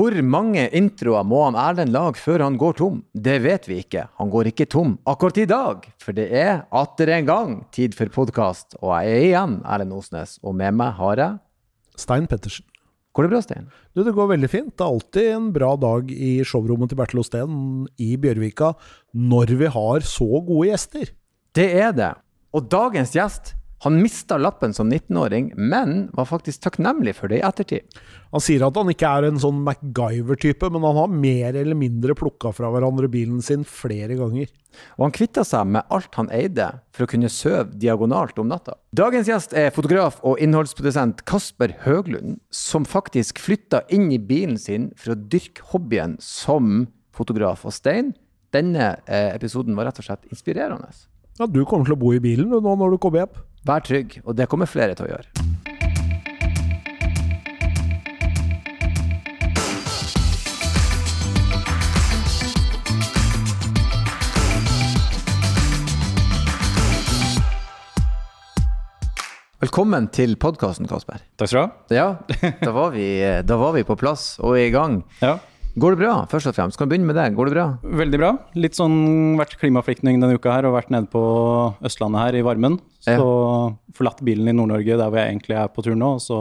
Hvor mange introer må han Erlend lage før han går tom? Det vet vi ikke. Han går ikke tom akkurat i dag, for det er atter en gang tid for podkast. Og jeg er igjen Erlend Osnes, og med meg har jeg Stein Pettersen. Går det bra, Stein? Du, det går veldig fint. Det er alltid en bra dag i showrommet til Bertil Osten i Bjørvika når vi har så gode gjester. Det er det. Og dagens gjest han mista lappen som 19-åring, men var faktisk takknemlig for det i ettertid. Han sier at han ikke er en sånn MacGyver-type, men han har mer eller mindre plukka fra hverandre bilen sin flere ganger. Og han kvitta seg med alt han eide for å kunne sove diagonalt om natta. Dagens gjest er fotograf og innholdsprodusent Kasper Høglund, som faktisk flytta inn i bilen sin for å dyrke hobbyen som fotograf. Og Stein, denne eh, episoden var rett og slett inspirerende. Ja, Du kommer til å bo i bilen nå når du kommer hjem. Vær trygg, og det kommer flere til å gjøre. Velkommen til podkasten, Kasper. Takk skal du ha. Ja, da var, vi, da var vi på plass og i gang. Ja. Går det bra, først og fremst? Kan vi begynne med det? Går det bra? Veldig bra. Litt sånn vært klimaflyktning denne uka her og vært nede på Østlandet her i varmen. Så ja. forlatt bilen i Nord-Norge der hvor jeg egentlig er på tur nå. Og så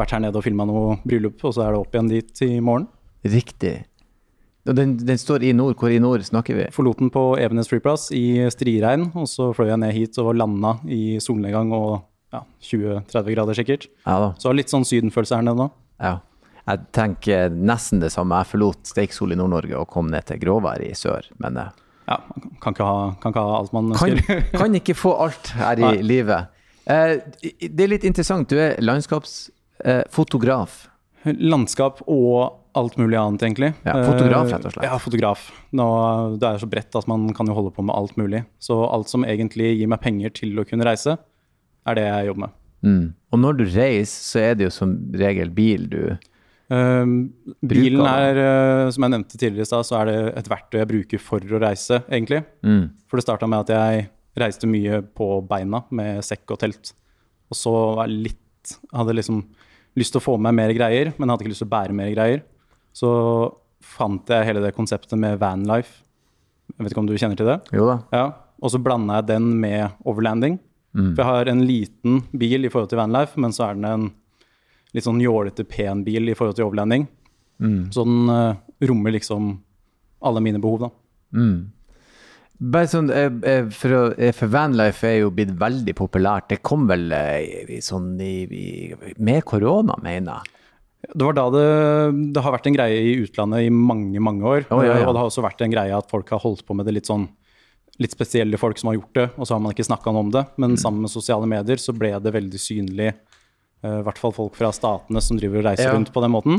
vært her nede og filma noe bryllup, og så er det opp igjen dit i morgen. Riktig. Og den, den, står i nord. Hvor i nord snakker vi? Forlot den på Evenes flyplass i striregn, og så fløy jeg ned hit og landa i solnedgang og ja, 20-30 grader sikkert. Ja så litt sånn sydenfølelse her nede nå. Ja. Jeg tenker nesten det samme. Jeg forlot Steiksol i Nord-Norge og kom ned til gråvær i sør, men eh, Ja, kan ikke, ha, kan ikke ha alt man ønsker. Kan, kan, ikke få alt her i livet. Eh, det er litt interessant. Du er landskapsfotograf. Eh, Landskap og alt mulig annet, egentlig. Ja, fotograf, rett og slett. Ja, fotograf. Nå, det er så bredt at man kan jo holde på med alt mulig. Så alt som egentlig gir meg penger til å kunne reise, er det jeg jobber med. Mm. Og når du reiser, så er det jo som regel bil du bilen er, uh, som jeg nevnte tidligere i stad, så er det et verktøy jeg bruker for å reise, egentlig. Mm. For det starta med at jeg reiste mye på beina med sekk og telt. Og så var jeg litt Hadde liksom lyst til å få med mer greier, men hadde ikke lyst til å bære mer greier. Så fant jeg hele det konseptet med vanlife. Jeg vet ikke om du kjenner til det? Jo da. Ja, Og så blanda jeg den med overlanding. Mm. For jeg har en liten bil i forhold til vanlife, men så er den en litt sånn jålete, pen bil i forhold til overlanding. Mm. Så den uh, rommer liksom alle mine behov, da. Mm. Bare sånn, eh, eh, for, for, Vanlife er jo blitt veldig populært. Det kom vel sånn i, i, med korona, mener jeg. Det var da det, det, har vært en greie i utlandet i mange mange år. Oh, ja, ja. Og det har også vært en greie at folk har holdt på med det litt sånn litt spesielle folk som har gjort det, og så har man ikke snakka om det. Men mm. sammen med sosiale medier så ble det veldig synlig I hvert fall folk fra statene som driver og reiser ja. rundt på den måten.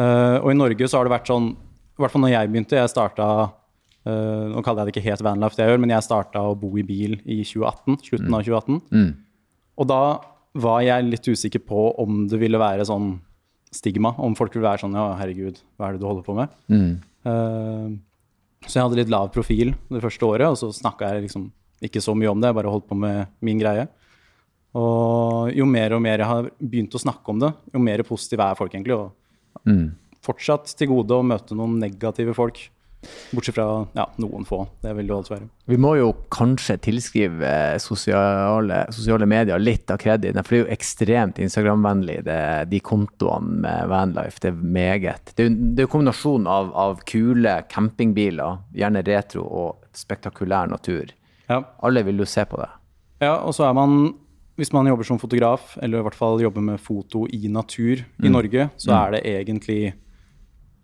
Uh, og i Norge så har det vært sånn, i hvert fall når jeg begynte Jeg starta uh, Nå kaller jeg det ikke helt vanlife, det jeg gjør, men jeg starta å bo i bil i 2018, slutten mm. av 2018. Mm. Og da var jeg litt usikker på om det ville være sånn stigma. Om folk ville være sånn Ja, herregud, hva er det du holder på med? Mm. så jeg hadde litt lav profil det første året, og så snakka jeg liksom ikke så mye om det. Jeg bare holdt på med min greie. Og jo mer og mer jeg har begynt å snakke om det, jo mer positive er folk egentlig. Og mm. fortsatt til gode å møte noen negative folk. Bortsett fra ja, noen få. Det vil det alltid være. Vi må jo kanskje tilskrive sosiale, sosiale medier litt av krediten. For det er jo ekstremt Instagram-vennlig, de kontoene med Vanlife. Det er meget. Det er jo kombinasjonen kombinasjon av, av, kule campingbiler, gjerne retro, og spektakulær natur. Ja. Alle vil jo se på det. Ja, og så er man hvis man jobber som fotograf, eller i hvert fall jobber med foto i natur mm. i Norge, så mm. er det egentlig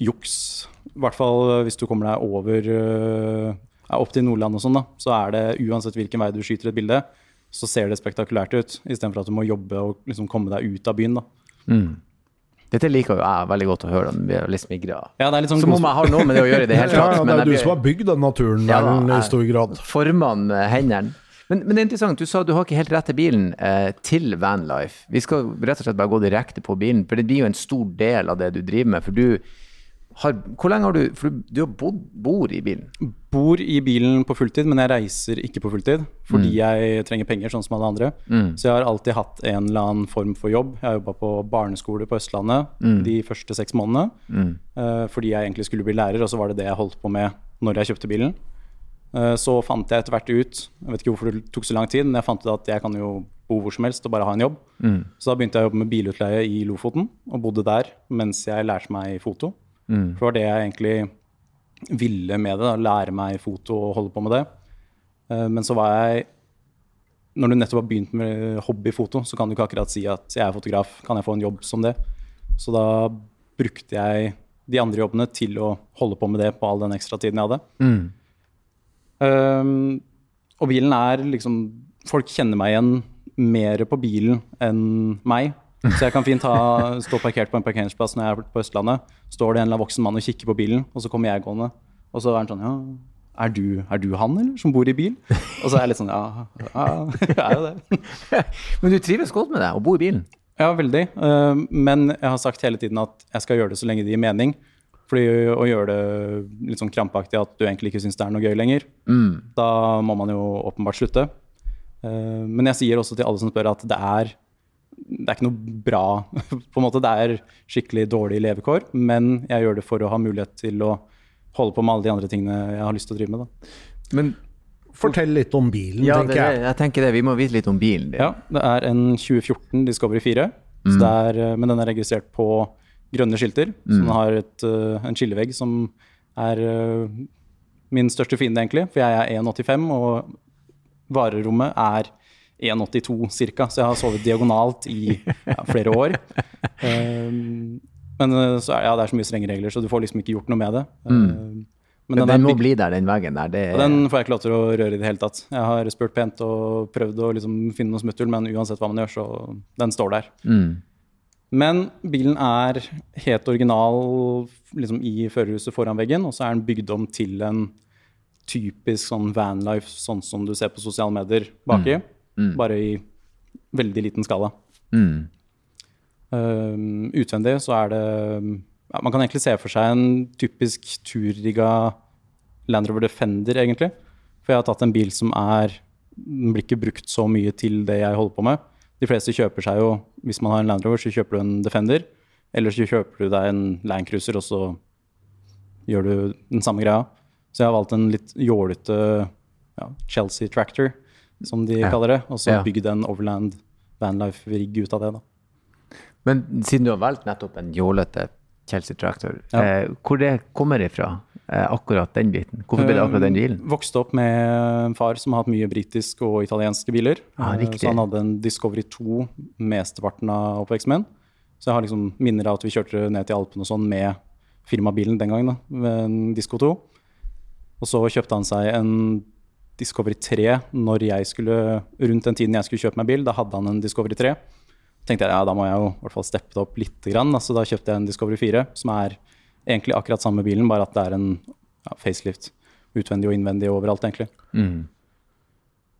juks. I hvert fall hvis du kommer deg over uh, opp til Nordland og sånn, da, så er det uansett hvilken vei du skyter et bilde, så ser det spektakulært ut, istedenfor at du må jobbe og liksom komme deg ut av byen. da. Mm. Dette liker jo jeg veldig godt å høre. Vi blir litt smigra. Ja, det er litt sånn Som om jeg har noe med det å gjøre i det hele tatt. ja, ja, det er du som har bygd den naturen ja, i stor grad. Formene med hendene. Men, men, det er interessant, du sa du har ikke helt rett til bilen eh, til vanlife. Vi skal rett og slett bare gå direkte på bilen, for det blir jo en stor del av det du driver med. For du har, hvor lenge har du For du, du har bodd, bor i bilen? Bor i bilen på fulltid, men jeg reiser ikke på fulltid fordi jeg trenger penger, sånn som alle andre. Så jeg har alltid hatt en eller annen form for jobb. Jeg har jobba på barneskole på Østlandet de første seks månedene eh, fordi jeg egentlig skulle bli lærer, og så var det det jeg holdt på med når jeg kjøpte bilen. Eh, Så fant jeg etter hvert ut Jeg vet ikke hvorfor det tok så lang tid, men jeg fant ut at jeg kan jo bo hvor som helst og bare ha en jobb. Så da begynte jeg å jobbe med bilutleie i Lofoten, og bodde der mens jeg lærte meg foto. For det var det jeg egentlig ville med det, da, lære meg foto og holde på med det. Eh, Men så var jeg Når du nettopp har begynt med hobbyfoto, så kan du ikke akkurat si at jeg er fotograf, kan jeg få en jobb som det? Så da brukte jeg de andre jobbene til å holde på med det på all den ekstra tiden jeg hadde. Um, og bilen er liksom Folk kjenner meg igjen mer på bilen enn meg. Så jeg kan fint ha, stå parkert på en parkeringsplass når jeg er på Østlandet. Står det en eller annen voksen mann og kikker på bilen, og så kommer jeg gående. Og så er han sånn Ja, er du, er du han, eller? Som bor i bil? Og så er jeg litt sånn Ja, ja jeg er jo det. Men du trives godt med det, å bo i bilen? Ja, veldig. Eh, Men jeg har sagt hele tiden at jeg skal gjøre det så lenge det gir mening. Fordi å gjøre det litt sånn krampaktig at du egentlig ikke syns det er noe gøy lenger, da må man jo åpenbart slutte. Eh, Men jeg sier også til alle som spør at det er, det er ikke noe bra på en måte. Det er skikkelig dårlig levekår, men jeg gjør det for å ha mulighet til å holde på med alle de andre tingene jeg har lyst til å drive med. Da. Men Fortell litt om bilen, ja, tenker jeg. jeg tenker det. Vi må vite litt om bilen Det. Ja, det er en 2014 Discovery 4, så det er, eh, men den er registrert på grønne skilter. Så den har et, eh, en skillevegg som er eh, min største fiende, egentlig. For jeg er 1,85, og varerommet er 1,82 ca. Så jeg har sovet diagonalt i ja, flere år. Um, men eh, så er, ja, det er så mye strenge regler, så du får liksom ikke gjort noe med det. Mm. Men er den må bli der, den veggen der. Det er, den får jeg ikke lov til å røre i det hele tatt. Jeg har spurt pent og prøvd å liksom finne noe smutthull, men uansett hva man gjør, så den står der. mm. Men bilen er helt original liksom, i førerhuset foran veggen, og så er den bygd om til en typisk sånn vanlife, sånn som du ser på sosiale medier baki. Bare i veldig liten skala. Mm. Um, utvendig så er det ja, Man kan egentlig se for seg en typisk turrigga Land Rover Defender, egentlig. For jeg har tatt en bil som er Den blir ikke brukt så mye til det jeg holder på med. De fleste kjøper seg jo Hvis man har en Land Rover, så kjøper du en Defender. Eller så kjøper du deg en Land Cruiser, og så gjør du den samme greia. Så jeg har valgt en litt jålete ja, Chelsea Tractor, som de Ja. kaller det. Og så Ja. bygd en Overland Vanlife-rigg ut av det. da. Men siden du har valgt nettopp en jålete Chelsea Tractor, Ja. eh, hvor det kommer ifra, eh, akkurat den biten? Hvorfor ble det akkurat den bilen? Eh, Vokste opp med en far som har hatt mye britiske og italienske biler. Ah, Eh. Så han hadde en Discovery 2 mesteparten av oppveksten min. Så jeg har liksom minner av at vi kjørte ned til Alpene og sånn med firmabilen den gangen, da, med en Disco 2. Og så kjøpte han seg en Discovery 3 når jeg skulle, rundt den tiden jeg skulle kjøpe meg bil. Da hadde han en Discovery 3. tenkte jeg ja, da må jeg jo i hvert fall steppe det opp litt. Grann. Altså, da kjøpte jeg en Discovery 4, som er egentlig akkurat samme bilen, bare at det er en ja, facelift. Utvendig og innvendig overalt, egentlig. Mm.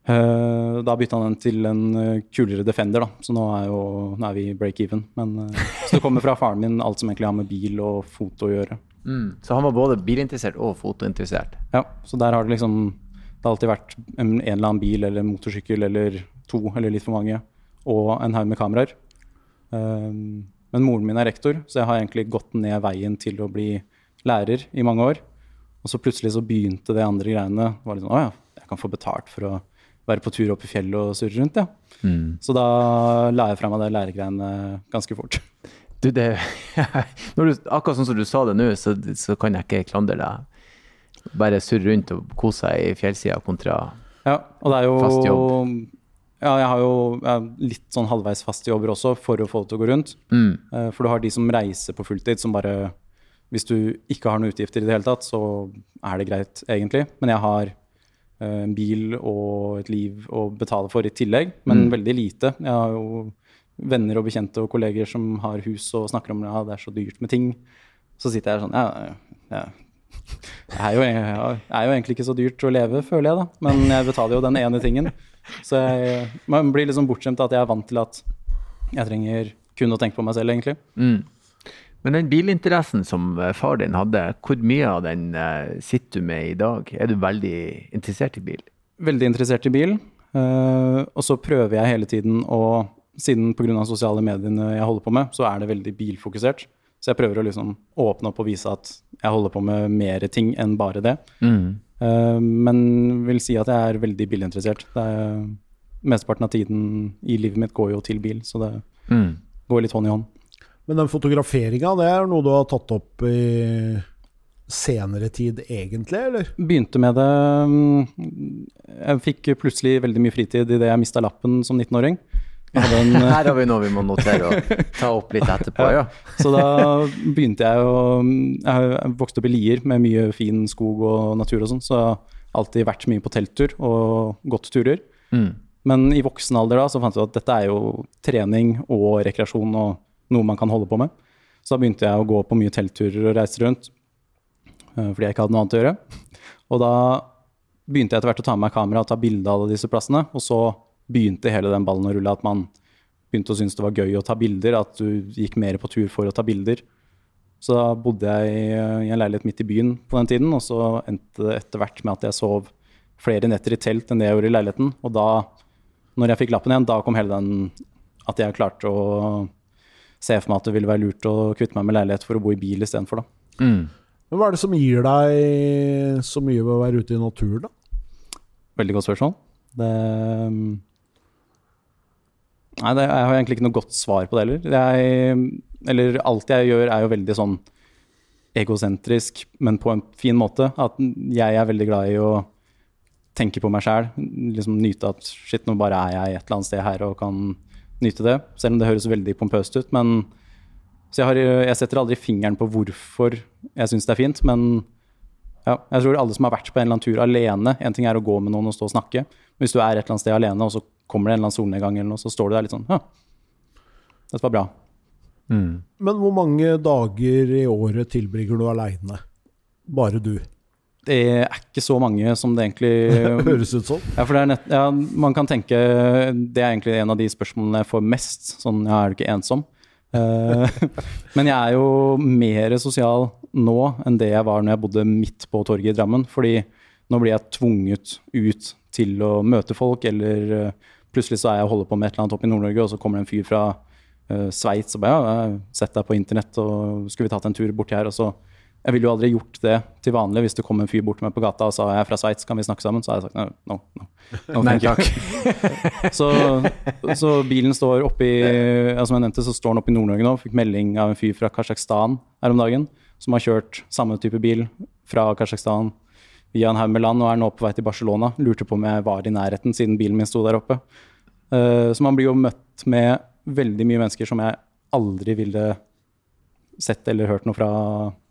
Uh, da bytta han den til en eh, kulere Defender, da. så nå er, jo, nå er vi break-even. Men uh, Så det kommer fra faren min, alt som egentlig har med bil og foto å gjøre. Mm. Så han var både bilinteressert og fotointeressert. Ja, så der har det liksom Det har alltid vært en, en eller annen bil eller motorsykkel eller to eller litt for mange, og en haug med kameraer. Um, men moren min er rektor, så jeg har egentlig gått ned veien til å bli lærer i mange år. Og så plutselig så begynte det andre greiene. Det var litt sånn, Å ja, jeg kan få betalt for å være på tur opp i fjellet og surre rundt, ja. Mm. Så da la jeg fra meg det læregreiene ganske fort. Du, det, du, akkurat sånn som du sa det nå, så, så kan jeg ikke klandre deg. Bare surre rundt og kose seg i fjellsida kontra Ja, og det er jo Fast jobb. Ja, jeg har jo jeg har litt sånn halvveis faste jobber også for å få det til å gå rundt. mm. Eh, For du har de som reiser på fulltid, som bare Hvis du ikke har noen utgifter i det hele tatt, så er det greit, egentlig. Men jeg har eh, en bil og et liv å betale for i tillegg, men veldig lite. Jeg har jo venner og bekjente og kolleger som har hus og snakker om ja, det er så dyrt med ting. Så sitter jeg sånn Ja, ja. Det er jo, er jo egentlig ikke så dyrt å leve, føler jeg, da. Men jeg betaler jo den ene tingen. Så jeg, man blir liksom bortskjemt av at jeg er vant til at jeg trenger kun å tenke på meg selv, egentlig. Mm. Men den bilinteressen som eh, far din hadde, hvor mye av den eh, sitter du med i dag? Er du veldig interessert i bil? Veldig interessert i bil. Uh, og så prøver jeg hele tiden å Siden pga. sosiale mediene jeg holder på med, så er det veldig bilfokusert. Så jeg prøver å liksom åpne opp og vise at jeg holder på med mer ting enn bare det. Mm. Uh, men vil si at jeg er veldig bilinteressert. Det er, mesteparten av tiden i livet mitt går jo til bil, så det Mm. går litt hånd i hånd. Men den fotograferinga, det er noe du har tatt opp i senere tid, egentlig, eller? Begynte med det mm, Jeg fikk plutselig veldig mye fritid idet jeg mista lappen som 19-åring. En, Her har vi noe vi må notere og ta opp litt etterpå, ja. Så da begynte jeg å Jeg har vokst opp i Lier med mye fin skog og natur og sånn, så jeg har alltid vært mye på telttur og gått turer. Mm. Men i voksen alder da, så fant jeg at dette er jo trening og rekreasjon og noe man kan holde på med. Så da begynte jeg å gå på mye teltturer og reise rundt, eh, fordi jeg ikke hadde noe annet å gjøre. Og da begynte jeg etter hvert å ta med meg kamera og ta bilde av alle disse plassene. Og så begynte hele den ballen å rulle, at man begynte å synes det var gøy å ta bilder, at du gikk mer på tur for å ta bilder. Så da bodde jeg i- en leilighet midt i byen på den tiden, og så endte det etter hvert med at jeg sov flere netter i telt enn det jeg gjorde i leiligheten. Og da, når jeg fikk lappen igjen, da kom hele den at jeg klarte å se for meg at det ville være lurt å kvitte meg med leilighet for å bo i bil istedenfor, da. Mm. Men hva er det som gir deg så mye ved å være ute i naturen, da? Veldig godt spørsmål. Det Nei, det, jeg har egentlig ikke noe godt svar på det heller. Jeg, eller alt jeg gjør, er jo veldig sånn egosentrisk, men på en fin måte. At jeg er veldig glad i å tenke på meg sjæl. Liksom nyte at shit, nå bare er jeg et eller annet sted her og kan nyte det. Selv om det høres veldig pompøst ut. Men Så jeg, har, jeg setter aldri fingeren på hvorfor jeg syns det er fint, men ja, jeg tror alle som har vært på en eller annen tur alene En ting er å gå med noen og stå og snakke. Hvis du er et eller annet sted alene, og så kommer det en eller annen solnedgang, eller noe, så står du der litt sånn Ja, dette var bra. Mm. Men hvor mange dager i året tilbringer du aleine? Bare du. Det er ikke så mange som det egentlig Høres ut sånn. Ja, for det er nett, ja, man kan tenke Det er egentlig en av de spørsmålene jeg får mest. Sånn, ja, er du ikke ensom? Eh, men jeg er jo mer sosial nå enn det jeg var når jeg bodde midt på torget i Drammen. Fordi nå blir jeg tvunget ut til å møte folk, eller eh, plutselig så er jeg og holder på med et eller annet oppe i Nord-Norge, og så kommer det en fyr fra uh, Sveits og bare ja, jeg har sett deg på internett, og skulle vi tatt en tur borti her? Og så Jeg ville jo aldri gjort det til vanlig hvis det kom en fyr bort meg på gata og sa jeg er fra Sveits, kan vi snakke sammen? Så har jeg sagt no, no, no. Nei takk. Så, så bilen står oppi ja, Som jeg nevnte, så står den oppe i Nord-Norge nå. Fikk melding av en fyr fra Kasjokstan her om dagen som har kjørt samme type bil fra Kasjokstan via en haug med land og er nå på vei til Barcelona. Lurte på om jeg var i nærheten siden bilen min sto der oppe. Eh, så man blir jo møtt med veldig mye mennesker som jeg aldri ville sett eller hørt noe fra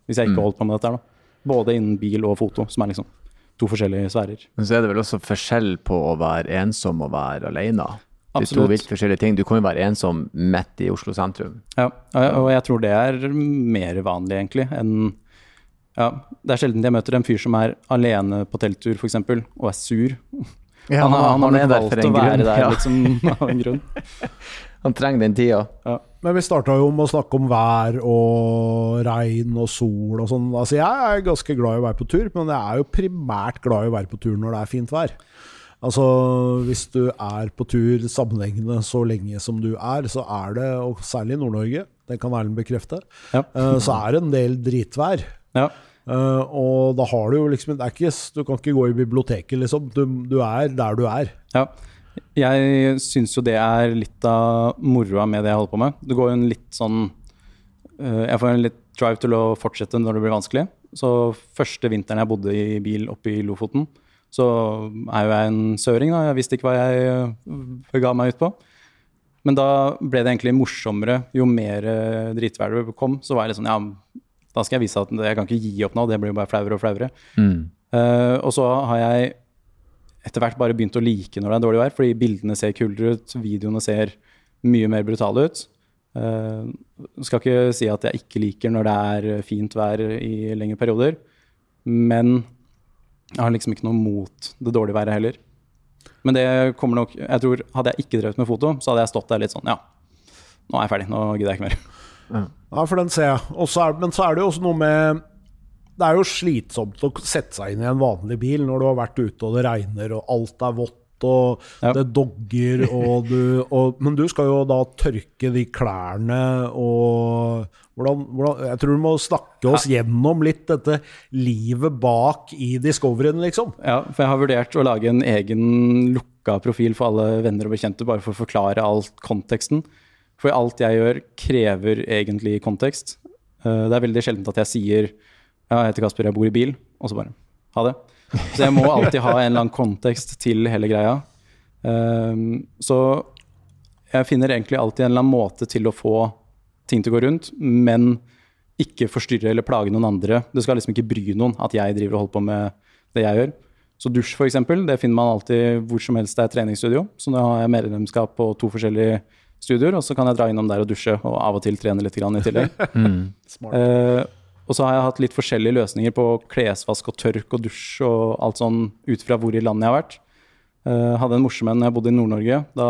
hvis jeg ikke Mm. holdt på med dette da. Både innen bil og foto, som er liksom to forskjellige sfærer. Men så er det vel også forskjell på å være ensom og være alene. Det er to vilt forskjellige ting. Du kan jo være ensom midt i Oslo sentrum. Ja, og jeg tror det er mer vanlig, egentlig, enn ja, Det er sjelden jeg møter en fyr som er alene på telttur, f.eks., og er sur. han, har- han, har valgt å være grunn. der Ja. liksom, av en grunn. Han trenger den tida. Men vi starta jo med å snakke om vær og regn og sol og sånn. Altså, jeg er ganske glad i å være på tur, men jeg er jo primært glad i å være på tur når det er fint vær. Altså, hvis du er på tur sammenhengende så lenge som du er, så er det, og særlig i Nord-Norge, det kan Erlend bekrefte, Ja. eh, så er det en del dritvær. Ja. Uh, og da har du jo liksom ikke, Du kan ikke gå i biblioteket, liksom. Du, du er der du er. Ja. Jeg syns jo det er litt av moroa med det jeg holder på med. Det går jo en litt sånn uh, Jeg får en litt drive til å fortsette når det blir vanskelig. Så første vinteren jeg bodde i bil oppe i Lofoten, så er jo jeg en søring, da. Jeg visste ikke hva jeg ga meg ut på. Men da ble det egentlig morsommere. Jo mer eh, dritvær det kom, så var jeg litt sånn Ja, da skal jeg vise at jeg kan ikke gi opp nå. Det blir jo bare flauere og flauere. Mm. Uh, og så har jeg etter hvert bare begynt å like når det er dårlig vær, fordi bildene ser kulere ut, videoene ser mye mer brutale ut. Uh, skal ikke si at jeg ikke liker når det er fint vær i lengre perioder, men jeg har liksom ikke noe mot det dårlige været heller. Men det kommer nok Jeg tror Hadde jeg ikke drevet med foto, så hadde jeg stått der litt sånn Ja, nå er jeg ferdig. Nå gidder jeg ikke mer. Ja, for den ser jeg. Også er, men så er det jo også noe med Det er jo slitsomt å sette seg inn i en vanlig bil når du har vært ute og det regner og alt er vått og Ja. det dogger og du og, Men du skal jo da tørke de klærne og hvordan, hvordan, Jeg tror du må snakke oss gjennom litt dette livet bak i Discoveryen, liksom. Ja, for jeg har vurdert å lage en egen lukka profil for alle venner og bekjente, bare for å forklare alt konteksten. For alt jeg gjør, krever egentlig kontekst. Eh, Det er veldig sjeldent at jeg sier ja, jeg heter Kasper, jeg bor i bil, og så bare ha det. Så jeg må alltid ha en eller annen kontekst til hele greia. Um, så jeg finner egentlig alltid en eller annen måte til å få ting til å gå rundt, men ikke forstyrre eller plage noen andre. Det skal liksom ikke bry noen at jeg driver og holder på med det jeg gjør. Så dusj, for eksempel, det finner man alltid hvor som helst det er treningsstudio. Så nå har jeg medlemskap på to forskjellige studioer, og så kan jeg dra innom der og dusje, og av og til trene litt grann i tillegg. Eh, og så har jeg hatt litt forskjellige løsninger på klesvask og tørk og dusj og alt sånn ut fra hvor i landet jeg har vært. Eh, hadde en morsom en da jeg bodde i Nord-Norge. Da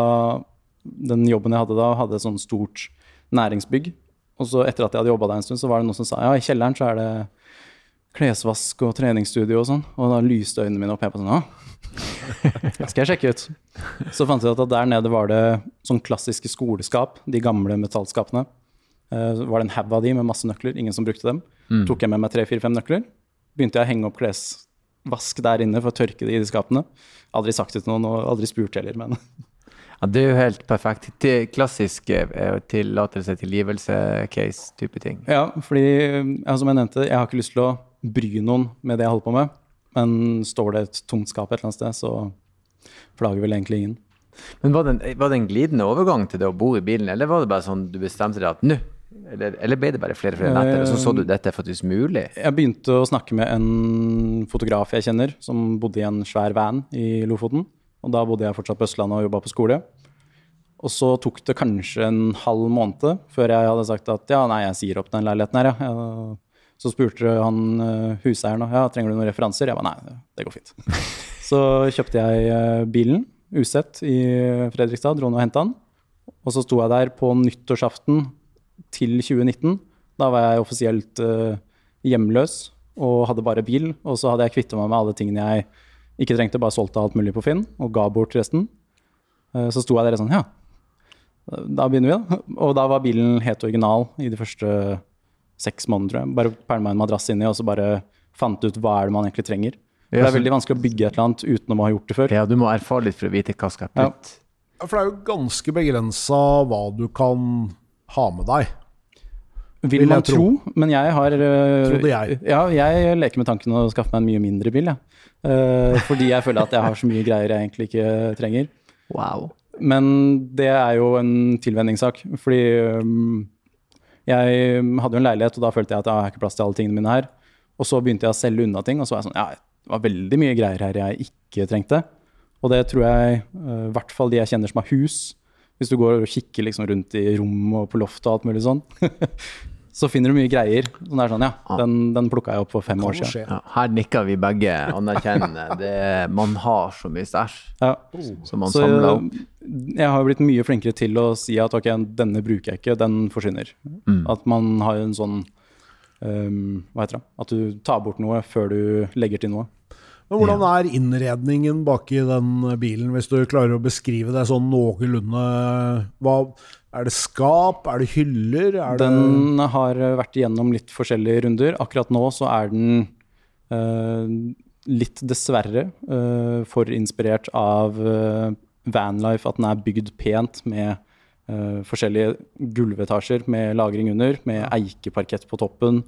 Den jobben jeg hadde da, hadde et sånn stort næringsbygg. Og så etter at jeg hadde jobba der en stund, så var det noen som sa ja, i kjelleren så er det klesvask og treningsstudio og sånn. Og da lyste øynene mine opp. Jeg på sånn, ja, skal jeg sjekke ut. Så fant jeg ut at der nede var det sånn klassiske skoleskap, de gamle metallskapene. Uh, var det en haug av de med masse nøkler, ingen som brukte dem. Tok jeg med meg tre-fire-fem nøkler. Begynte jeg å henge opp klesvask der inne for å tørke det i de skapene. Aldri sagt det til noen, og aldri spurt heller, men Ja, det er jo helt perfekt. Til klassisk eh, tillatelse, tilgivelse-case type ting. Ja, fordi ja, som jeg nevnte, jeg har ikke lyst til å bry noen med det jeg holder på med. Men står det et tomt skap et eller annet sted, så plager vel egentlig ingen. Men var det, en, var det en glidende overgang til det å bo i bilen, eller var det bare sånn du bestemte deg at nå? Eller, eller ble det bare flere og flere netter, og så så du dette er faktisk mulig? Jeg begynte å snakke med en fotograf jeg kjenner, som bodde i en svær van i Lofoten. Og da bodde jeg fortsatt på Østlandet og jobba på skole. Og så tok det kanskje en halv måned før jeg hadde sagt at ja, nei, jeg sier opp den leiligheten her, ja. Så spurte han eh, huseieren ja, trenger du noen referanser. Jeg ba nei, det går fint. Så kjøpte jeg eh, bilen, Usett, i Fredrikstad, dro ned og henta den. Og så sto jeg der på nyttårsaften til 2019. Da var jeg offisielt eh, hjemløs og hadde bare bil. Og så hadde jeg kvitta meg med alle tingene jeg ikke trengte, bare solgte alt mulig på Finn og ga bort resten. Så sto jeg der sånn, ja, da begynner vi, da. Og da var bilen helt original i de første seks måneder, tror jeg. Bare pælma en madrass inni, og så bare fant ut hva er det man egentlig trenger. Ja, det er veldig vanskelig å bygge et eller annet uten å ha gjort det før. Ja, du må erfare litt for å vite hva skal jeg Ja. putte. Ja, For det er jo ganske begrensa hva du kan ha med deg. Vil Vil man tro. tro, men jeg har øh, Trodde jeg. Ja, jeg leker med tanken å skaffe meg en mye mindre bil, jeg. Uh, fordi jeg føler at jeg har så mye greier jeg egentlig ikke trenger. Wow. Men det er jo en tilvenningssak, fordi øhm, jeg hadde jo en leilighet, og da følte jeg at jeg har ikke plass til alle tingene mine her. Og så begynte jeg å selge unna ting, og så var jeg sånn, ja, det var veldig mye greier her jeg ikke trengte. Og det tror jeg, øh, i hvert fall de jeg kjenner som har hus, hvis du går og kikker liksom rundt i rom og på loft og alt mulig sånn, så finner du mye greier. Sånn er sånn, ja, den, den plukka jeg opp for fem år siden. Ja, her nikker vi begge anerkjennende. Det, man har så mye stæsj Ja. som man Så samler jeg, opp. jeg har blitt mye flinkere til å si at ok, denne bruker jeg ikke, den forsvinner. Mm. At man har en sånn um, Hva heter det? At du tar bort noe før du legger til noe. Men hvordan er innredningen baki den bilen, hvis du klarer å beskrive det sånn noenlunde? Hva, er det skap? Er det hyller? Er det Den har vært igjennom litt forskjellige runder. Akkurat nå så er den eh, litt dessverre eh, for inspirert av uh, Vanlife, at den er bygd pent med eh, forskjellige gulvetasjer med lagring under, med eikeparkett på toppen.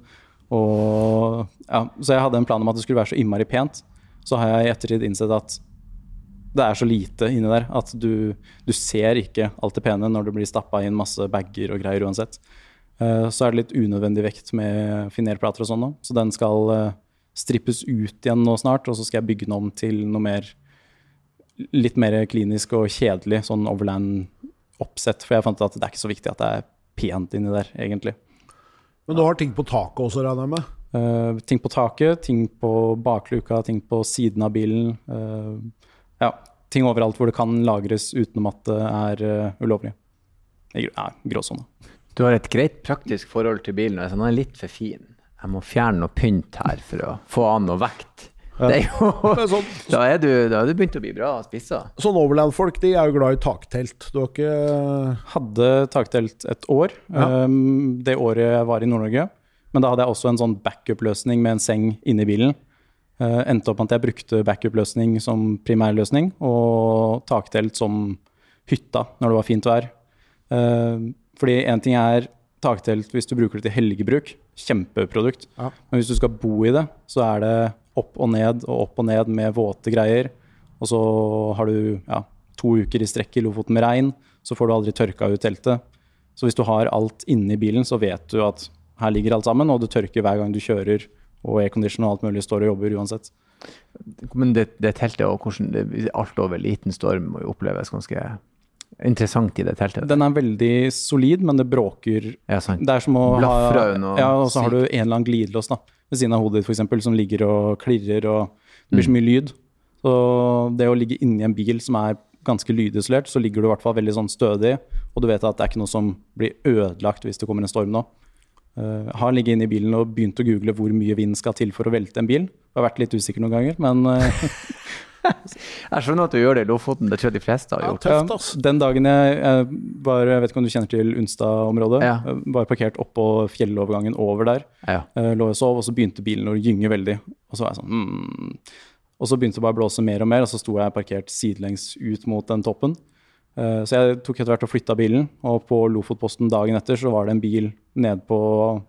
Og, ja, så jeg hadde en plan om at det skulle være så innmari pent. Så har jeg i ettertid innsett at det er så lite inni der at du, du ser ikke alt det pene når det blir stappa inn masse bager og greier uansett. Eh, så er det litt unødvendig vekt med finerplater og sånn nå. Så den skal eh, strippes ut igjen nå snart, og så skal jeg bygge den om til noe mer litt mer klinisk og kjedelig sånn overland-oppsett. For jeg fant at det er ikke så viktig at det er pent inni der, egentlig. Men du har ting på taket også, regner jeg med? Eh, ting på taket, ting på bakluka, ting på siden av bilen. Uh, ja, ting overalt hvor det kan lagres utenom at det er uh, ulovlig. Det er gråsone. Du har et greit praktisk forhold til bilen. Altså, den er litt for fin. Jeg må fjerne noe pynt her for å få an noe vekt. Det er jo, sånn, da, er du, da er du begynt å bli bra spissa. sånn Overland-folk de er jo glad i taktelt. Du har ikke Hadde taktelt et år, Ja. um, det året jeg var i Nord-Norge. Men da hadde jeg også en sånn backup-løsning med en seng inni bilen. Uh, endte opp med at jeg brukte backup-løsning som primærløsning, og taktelt som hytta når det var fint vær. Uh, fordi én ting er taktelt hvis du bruker det til helgebruk, kjempeprodukt. Ja. Men hvis du skal bo i det, så er det opp og ned og opp og ned med våte greier. Og så har du ja, to uker i strekk i Lofoten med regn, så får du aldri tørka ut teltet. Så hvis du har alt inni bilen, så vet du at her ligger alt sammen, og det tørker hver gang du kjører, og aircondition og alt mulig står og jobber uansett. Men det, det teltet og hvordan det, alt over liten storm må jo oppleves ganske interessant i det teltet. Den er veldig solid, men det bråker ja, sant. Det er som å ha Blafrer Ja, og så har du en eller annen glidelås da, ved siden av hodet ditt, eksempel, som ligger og klirrer, og det blir så mye lyd. Så det å ligge inni en bil som er ganske lydisolert, så ligger du i hvert fall veldig sånn stødig, og du vet at det er ikke noe som blir ødelagt hvis det kommer en storm nå. Eh, har ligget inne i bilen og begynt å google hvor mye vind skal til for å velte en bil. Jeg har vært litt usikker noen ganger, men eh, Jeg skjønner at du gjør det i Lofoten, det tror jeg de fleste har Ja, gjort. tøft, ass. den dagen jeg, var Jeg vet ikke om du kjenner til Unstad-området? Ja. Jeg Var parkert oppå fjellovergangen over der. Ja. Eh, lå og sov, og så begynte bilen å gynge veldig. Og så var jeg sånn hmm. Og så begynte det bare å blåse mer og mer, og så sto jeg parkert sidelengs ut mot den toppen. Eh, så jeg tok etter hvert og flytta bilen, og på Lofotposten dagen etter så var det en bil nede på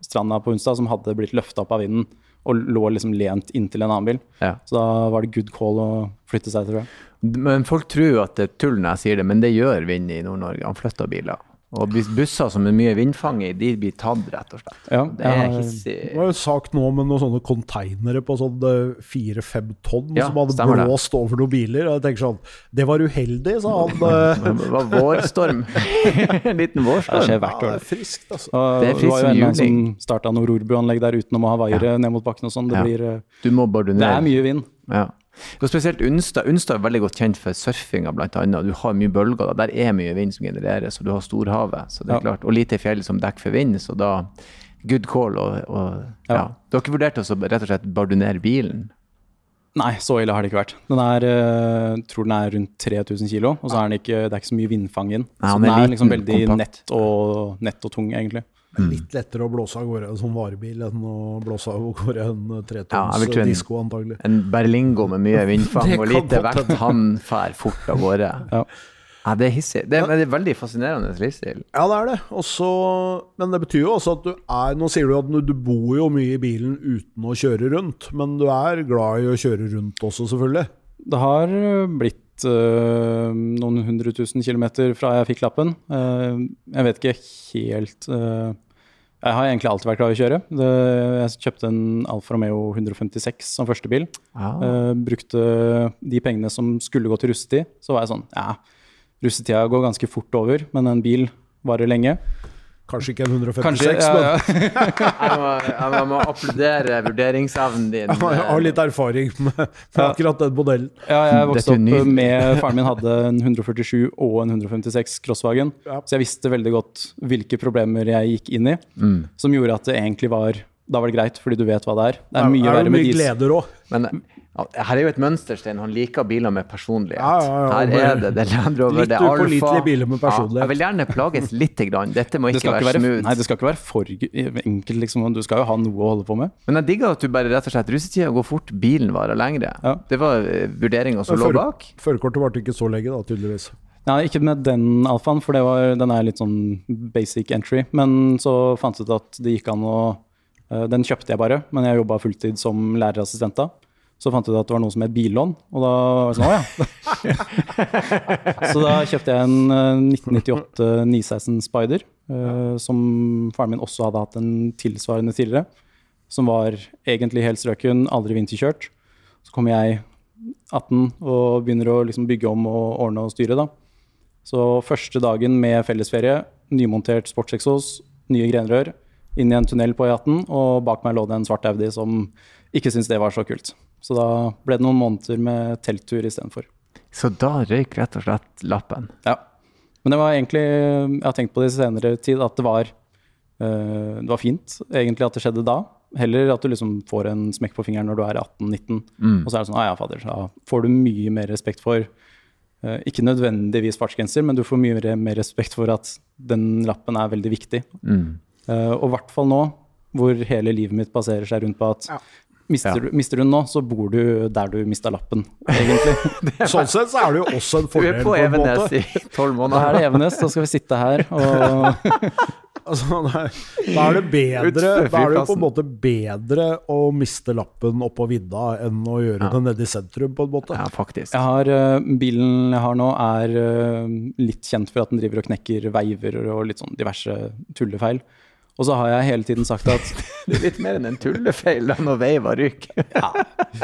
stranda på onsdag som hadde blitt løfta opp av vinden og lå liksom lent inntil en annen bil. Ja. Så da var det good call å flytte seg, tror jeg. Men folk tror at det er tull når jeg sier det, men det gjør vind i Nord-Norge. Han flytter biler. Og busser som er mye vindfang i, de blir tatt, rett og slett. Ja, Det er hissig. Det var jo sak nå med noen sånne konteinere på sånn fire-fem tonn Ja, som hadde blåst det. over noen biler. Og jeg tenker sånn Det var uheldig, sa han. eh. Det var vårstorm. en liten Det vårstorm. år. Ja, det er friskt, altså. Og Det er det var jo en som starta noe rorbuanlegg der utenom å ha vaiere ned mot bakken og sånn. Det, Ja. blir, eh, Du ned. det er mye vind. Ja. Og spesielt Unstad. Unstad er veldig godt kjent for surfinga, bl.a. Du har mye bølger. Da. Der er mye vind som genereres, og du har storhavet. Så det er Ja. klart. Og lite fjell som dekker for vind, så da Good call. Og, og ja. Ja. Du har ikke vurdert å rett og slett bardunere bilen? Nei, så ille har det ikke vært. Den er, jeg tror den er rundt 3000 kilo, og så er den ikke, det er ikke så mye vindfang i den. Så den er er liten, liksom veldig nett og, nett og tung, egentlig. Det er litt lettere å blåse av gårde en sånn varebil enn å blåse av gårde en Ja, jeg vil tro en- disko, antagelig. En Berlingo med mye vindfang og lite vekt, han fær fort av gårde. Ja. Ja, det er hissig. Det men det er veldig fascinerende livsstil. Ja, det er det. Også, men det betyr jo også at du er Nå sier du at du, du bor jo mye i bilen uten å kjøre rundt, men du er glad i å kjøre rundt også, selvfølgelig. Det har eh, eh, noen hundre tusen kilometer fra jeg fikk lappen. Uh, jeg vet ikke helt uh, Jeg har egentlig alltid vært glad i å kjøre. Det, jeg kjøpte en Alfa Romeo 156 som første bil. Ja. Eh, brukte de pengene som skulle gå til russetid. Så var jeg sånn Ja, russetida går ganske fort over, men en bil varer lenge. Kanskje ikke en 156, Kanskje, ja, ja. Jeg, må, jeg må applaudere vurderingsevnen din. jeg har litt erfaring med, med akkurat den modellen. Ja, jeg vokste opp med Faren min hadde en 147 og en 156 Crosswagen, Ja. så jeg visste veldig godt hvilke problemer jeg gikk inn i, Mm. som gjorde at det egentlig var Da var det greit, fordi du vet hva det er. Det er mye er verre det med mye diesel. gleder òg. Men her er jo et mønsterstein. Han liker biler med personlighet. Ja, ja, ja, her er det det lander Land Rover, litt det er Alfa. upålitelige biler med personlighet. Ja, jeg vil gjerne plages lite grann. Dette må ikke det være ikke være, smooth. nei, det skal ikke være for enkelt, liksom. Du skal jo ha noe å holde på med. Men jeg digger at du bare rett og slett russetida går fort, bilen varer lengre. Ja. Det var eh, vurderinga som lå bak. Førerkortet varte ikke så lenge, da, tydeligvis. Nei, ikke med den alfaen, for det var, den er litt sånn basic entry. Men så fant jeg ut at det gikk an å eh, Den kjøpte jeg bare, men jeg jobba fulltid som lærerassistent da. Så fant jeg ut at det var noe som het billån, og da var det sånn, å ja. så da kjøpte jeg en eh, 1998 916 Spider, eh, som faren min også hadde hatt en tilsvarende tidligere. Som var egentlig helt strøken, aldri vinterkjørt. Så kom jeg 18 og begynner å liksom bygge om og ordne og styre. da. Så første dagen med fellesferie, nymontert sportseksos, nye grenrør, inn i en tunnel på E18, og bak meg lå det en svart Audi som ikke syntes det var så kult. Så da ble det noen måneder med telttur istedenfor. Så da røyk rett og slett lappen. Ja. Men det var egentlig, jeg har tenkt på det i senere tid, at det var eh, det var fint egentlig at det skjedde da. Heller at du liksom får en smekk på fingeren når du er 18-19. Og så er det sånn, ah, ja, fader, da får du mye mer respekt for eh, Ikke nødvendigvis fartsgrenser, men du får mye mer, mer respekt for at den lappen er veldig viktig. Eh, og i hvert fall nå, hvor hele livet mitt baserer seg rundt på at mister, Ja. du, mister du den nå, så bor du der du mista lappen, egentlig. Sånn sett så er det jo også en Du fordel er på en Evenes i tolv måneder. Da er det Evenes, da skal vi sitte her og Altså, da er- da er det bedre Da er det jo på en måte bedre å miste lappen oppå vidda enn å gjøre det nede i sentrum, på en måte. Ja, faktisk. Jeg har, eh, Bilen jeg har nå, er eh, litt kjent for at den driver og knekker veiver og litt sånn diverse tullefeil. Og så har jeg hele tiden sagt at Det er litt mer enn en tullefeil da når veiva ryker.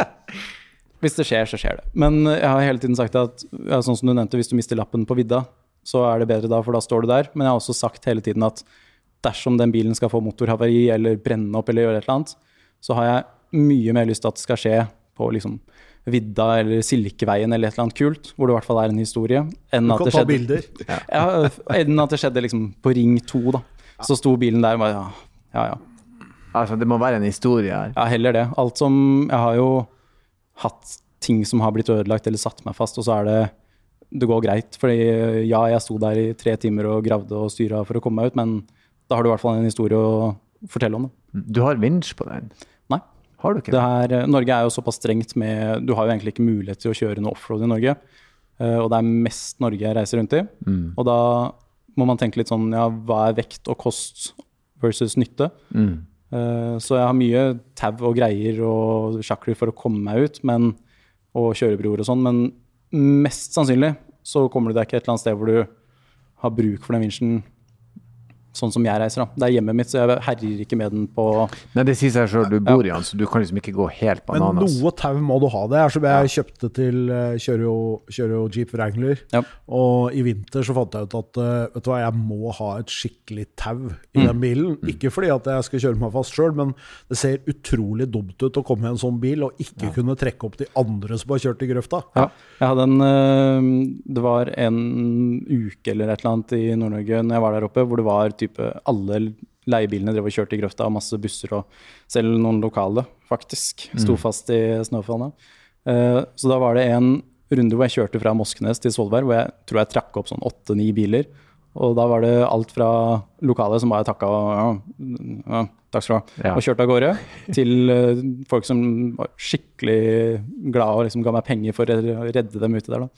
hvis det skjer, så skjer det. Men eh, jeg har hele tiden sagt at ja, sånn som du nevnte, hvis du mister lappen på vidda, så er det bedre da, for da står du der. Men jeg har også sagt hele tiden at dersom den bilen skal få motorhavari eller brenne opp eller gjøre et eller annet, så har jeg mye mer lyst til at det skal skje på liksom vidda eller Silkeveien eller et eller annet kult, hvor det i hvert fall er en historie, enn at det skjedde bilder. Ja, enn at det skjedde liksom på Ring 2, da. Så sto bilen der og bare ja, ja, ja. Altså, det må være en historie her. Ja, heller det. Alt som Jeg har jo hatt ting som har blitt ødelagt eller satt meg fast, og så er det Det går greit. Fordi ja, jeg sto der i tre timer og gravde og styra for å komme meg ut, men da har du i hvert fall en historie å fortelle om det. Du har vinsj på den? Nei. Har du ikke Det her, Norge er jo såpass strengt med Du har jo egentlig ikke mulighet til å kjøre noe offroad i Norge. eh, og det er mest Norge jeg reiser rundt i. Og da må man tenke litt sånn Ja, hva er vekt og kost versus nytte? Eh, så jeg har mye tau og greier og sjakler for å komme meg ut, men, og kjørebroer og sånn, men mest sannsynlig så kommer du deg ikke et eller annet sted hvor du har bruk for den vinsjen sånn som jeg reiser. da. Det er hjemmet mitt, så jeg herjer ikke med den på Nei, det sier seg sjøl, du bor i den, så du kan liksom ikke gå helt Men noe tau må du ha. Det er som jeg kjøpte til eh, Kjører jo, kjører jo Jeep Wrangler. Ja. Og i vinter så fant jeg ut at eh, vet du hva, jeg må ha et skikkelig tau i den bilen. Ikke fordi at jeg skal kjøre meg fast sjøl, men det ser utrolig dumt ut å komme i en sånn bil og ikke kunne trekke opp de andre som har kjørt i grøfta. Ja. Jeg hadde en øh, Det var en uke eller et eller annet i Nord-Norge når jeg var der oppe, hvor det var type Alle leiebilene drev og kjørte i grøfta, og masse busser og selv noen lokale, faktisk, sto fast i snøfonna. Eh, så da var det en runde hvor jeg kjørte fra Moskenes til Svolvær, hvor jeg tror jeg trakk opp sånn åtte-ni biler. Og da var det alt fra lokale som bare takka og ja, ja, takk skal du ha, Ja. og kjørte av gårde, til eh, folk som var skikkelig glade og liksom ga meg penger for å redde dem ute der. Da.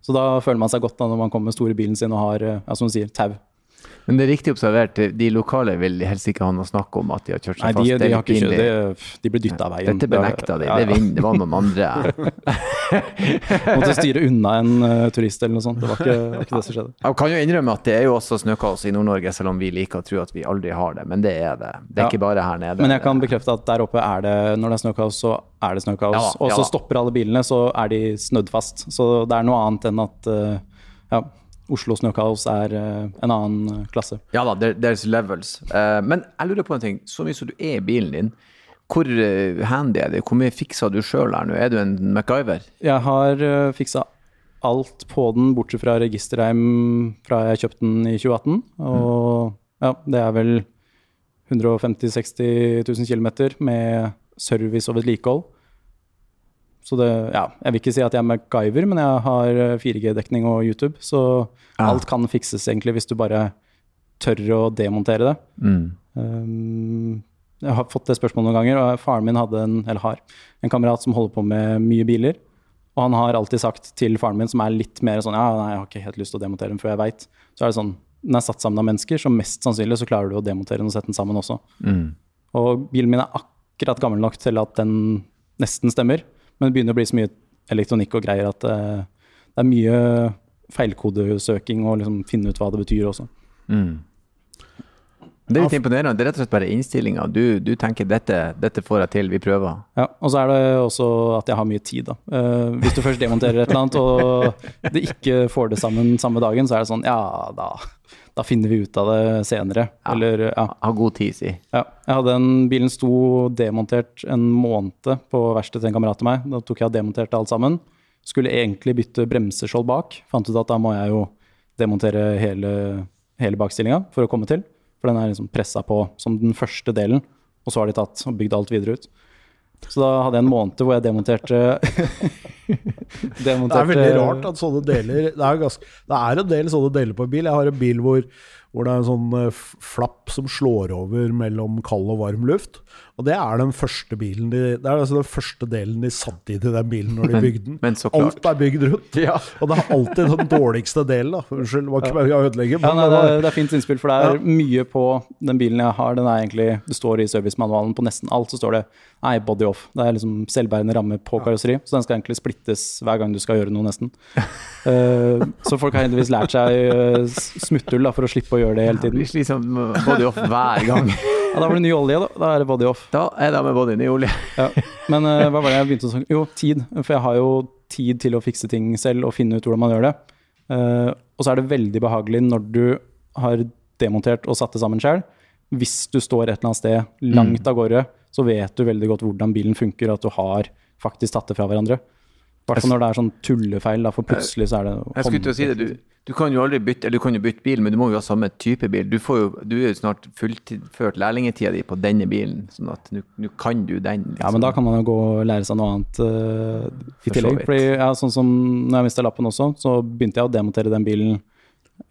Så da føler man seg godt da når man kommer med store bilen sin og har eh, ja, som du sier, tau. Men det er riktig observert, de lokale vil helst ikke ha noe snakk om at de har kjørt seg fast. fast. de, er har ikke kjørt, det, de ble dytta av veien. Dette benekta de. Det, det var noen andre. Måtte styre unna en uh, turist eller noe sånt. Det var ikke, var ikke det som skjedde. Jeg kan jo innrømme at det er jo også snøkaos i Nord-Norge, selv om vi liker å tro at vi aldri har det. Men det er det. Det er Ja. ikke bare her nede. Men jeg kan bekrefte at der oppe er det, når det er snøkaos, så er det snøkaos. Ja og så stopper alle bilene, så er de snødd fast. Så det er noe annet enn at uh, ja, Oslo snøkaos er eh, en annen eh, klasse. Ja da, there, there's levels. Eh, men jeg lurer på en ting. Så mye som du er i bilen din, hvor handy er det? Hvor mye fikser du sjøl her nå? Er du en MacGyver? Jeg har uh, fiksa alt på den, bortsett fra registerreim fra jeg kjøpte den i 2018. Og ja, det er vel 150 000-60 000 km med service og vedlikehold. Så det, ja, jeg vil ikke si at jeg er MacGyver, men jeg har eh, 4G-dekning og YouTube, så Ja. alt kan fikses egentlig hvis du bare tør å demontere det. Mm. Um, jeg har fått det spørsmålet noen ganger, og faren min hadde en, eller har en kamerat som holder på med mye biler. Og han har alltid sagt til faren min, som er litt mer sånn Ja, nei, jeg har ikke helt lyst til å demontere den før jeg veit. Så er det sånn Den er satt sammen av mennesker, så mest sannsynlig så klarer du å demontere den og sette den sammen også. Mm. Og bilen min er akkurat gammel nok til at den nesten stemmer, men det begynner å bli så mye elektronikk og greier at uh, det er mye feilkodesøking og liksom finne ut hva det betyr også. Mm. Det er litt imponerende. Det er rett og slett bare innstillinga. Du, du tenker dette, dette får jeg til, vi prøver. Ja, og så er det også at jeg har mye tid, da. Uh, hvis du først demonterer et eller annet, og det ikke får det sammen samme dagen, så er det sånn, ja, da, da finner vi ut av det senere. Eller, ja. Ha god tid, si. ja. Jeg hadde en, bilen sto demontert en måned på verkstedet til en kamerat av meg. Da tok jeg og demonterte alt sammen. Skulle egentlig bytte bremseskjold bak. Fant ut at da må jeg jo demontere hele, hele bakstillinga for å komme til. For den er liksom pressa på som den første delen, og så har de tatt og bygd alt videre ut. Så da hadde jeg en måned hvor jeg demonterte Det er veldig rart at sånne deler det er, ganske, det er en del sånne deler på en bil. Jeg har en bil hvor, hvor det er en sånn eh, flapp som slår over mellom kald og varm luft. Og det er den første bilen de, Det er altså den første delen de satte i i den bilen når de bygde den. Men så klart. Alt er bygd rundt. Ja. Og det er alltid den dårligste delen. da Unnskyld, det var ikke bare å ødelegge. Ja, nei, det det, er, det er fint innspill, for det er mye på den bilen jeg har. Den er egentlig, Det står i servicemanualen på nesten alt, så står det nei, body off. Det er liksom selvbærende ramme på karosseri, så den skal egentlig splittes hver gang du skal gjøre noe, nesten. uh, så folk har heldigvis lært seg uh, smutthull da, for å slippe å gjøre det hele Det tiden. blir liksom body off hver gang. Ja, da var det ny olje, da. Da er det body off. Da er det med både inn i olje. Ja. Men uh, hva var det jeg begynte å snakke Jo, tid. For jeg har jo tid til å fikse ting selv og finne ut hvordan man gjør det. Uh, og så er det veldig behagelig når du har demontert og satt det sammen sjøl. Hvis du står et eller annet sted langt av gårde, så vet du veldig godt hvordan bilen funker, at du har faktisk tatt det fra hverandre. Hvert fall når det er sånn tullefeil, da, for plutselig så er det Jeg skulle til å si det, du, du kan jo aldri bytte Eller du kan jo bytte bil, men du må jo ha samme type bil. Du, får jo, du er jo snart fullført lærlingetida di på denne bilen, sånn at nå kan du den. liksom. Ja, men da kan man jo gå og lære seg noe annet uh, i tillegg. Fordi, ja, sånn som når jeg mista lappen også, så begynte jeg å demontere den bilen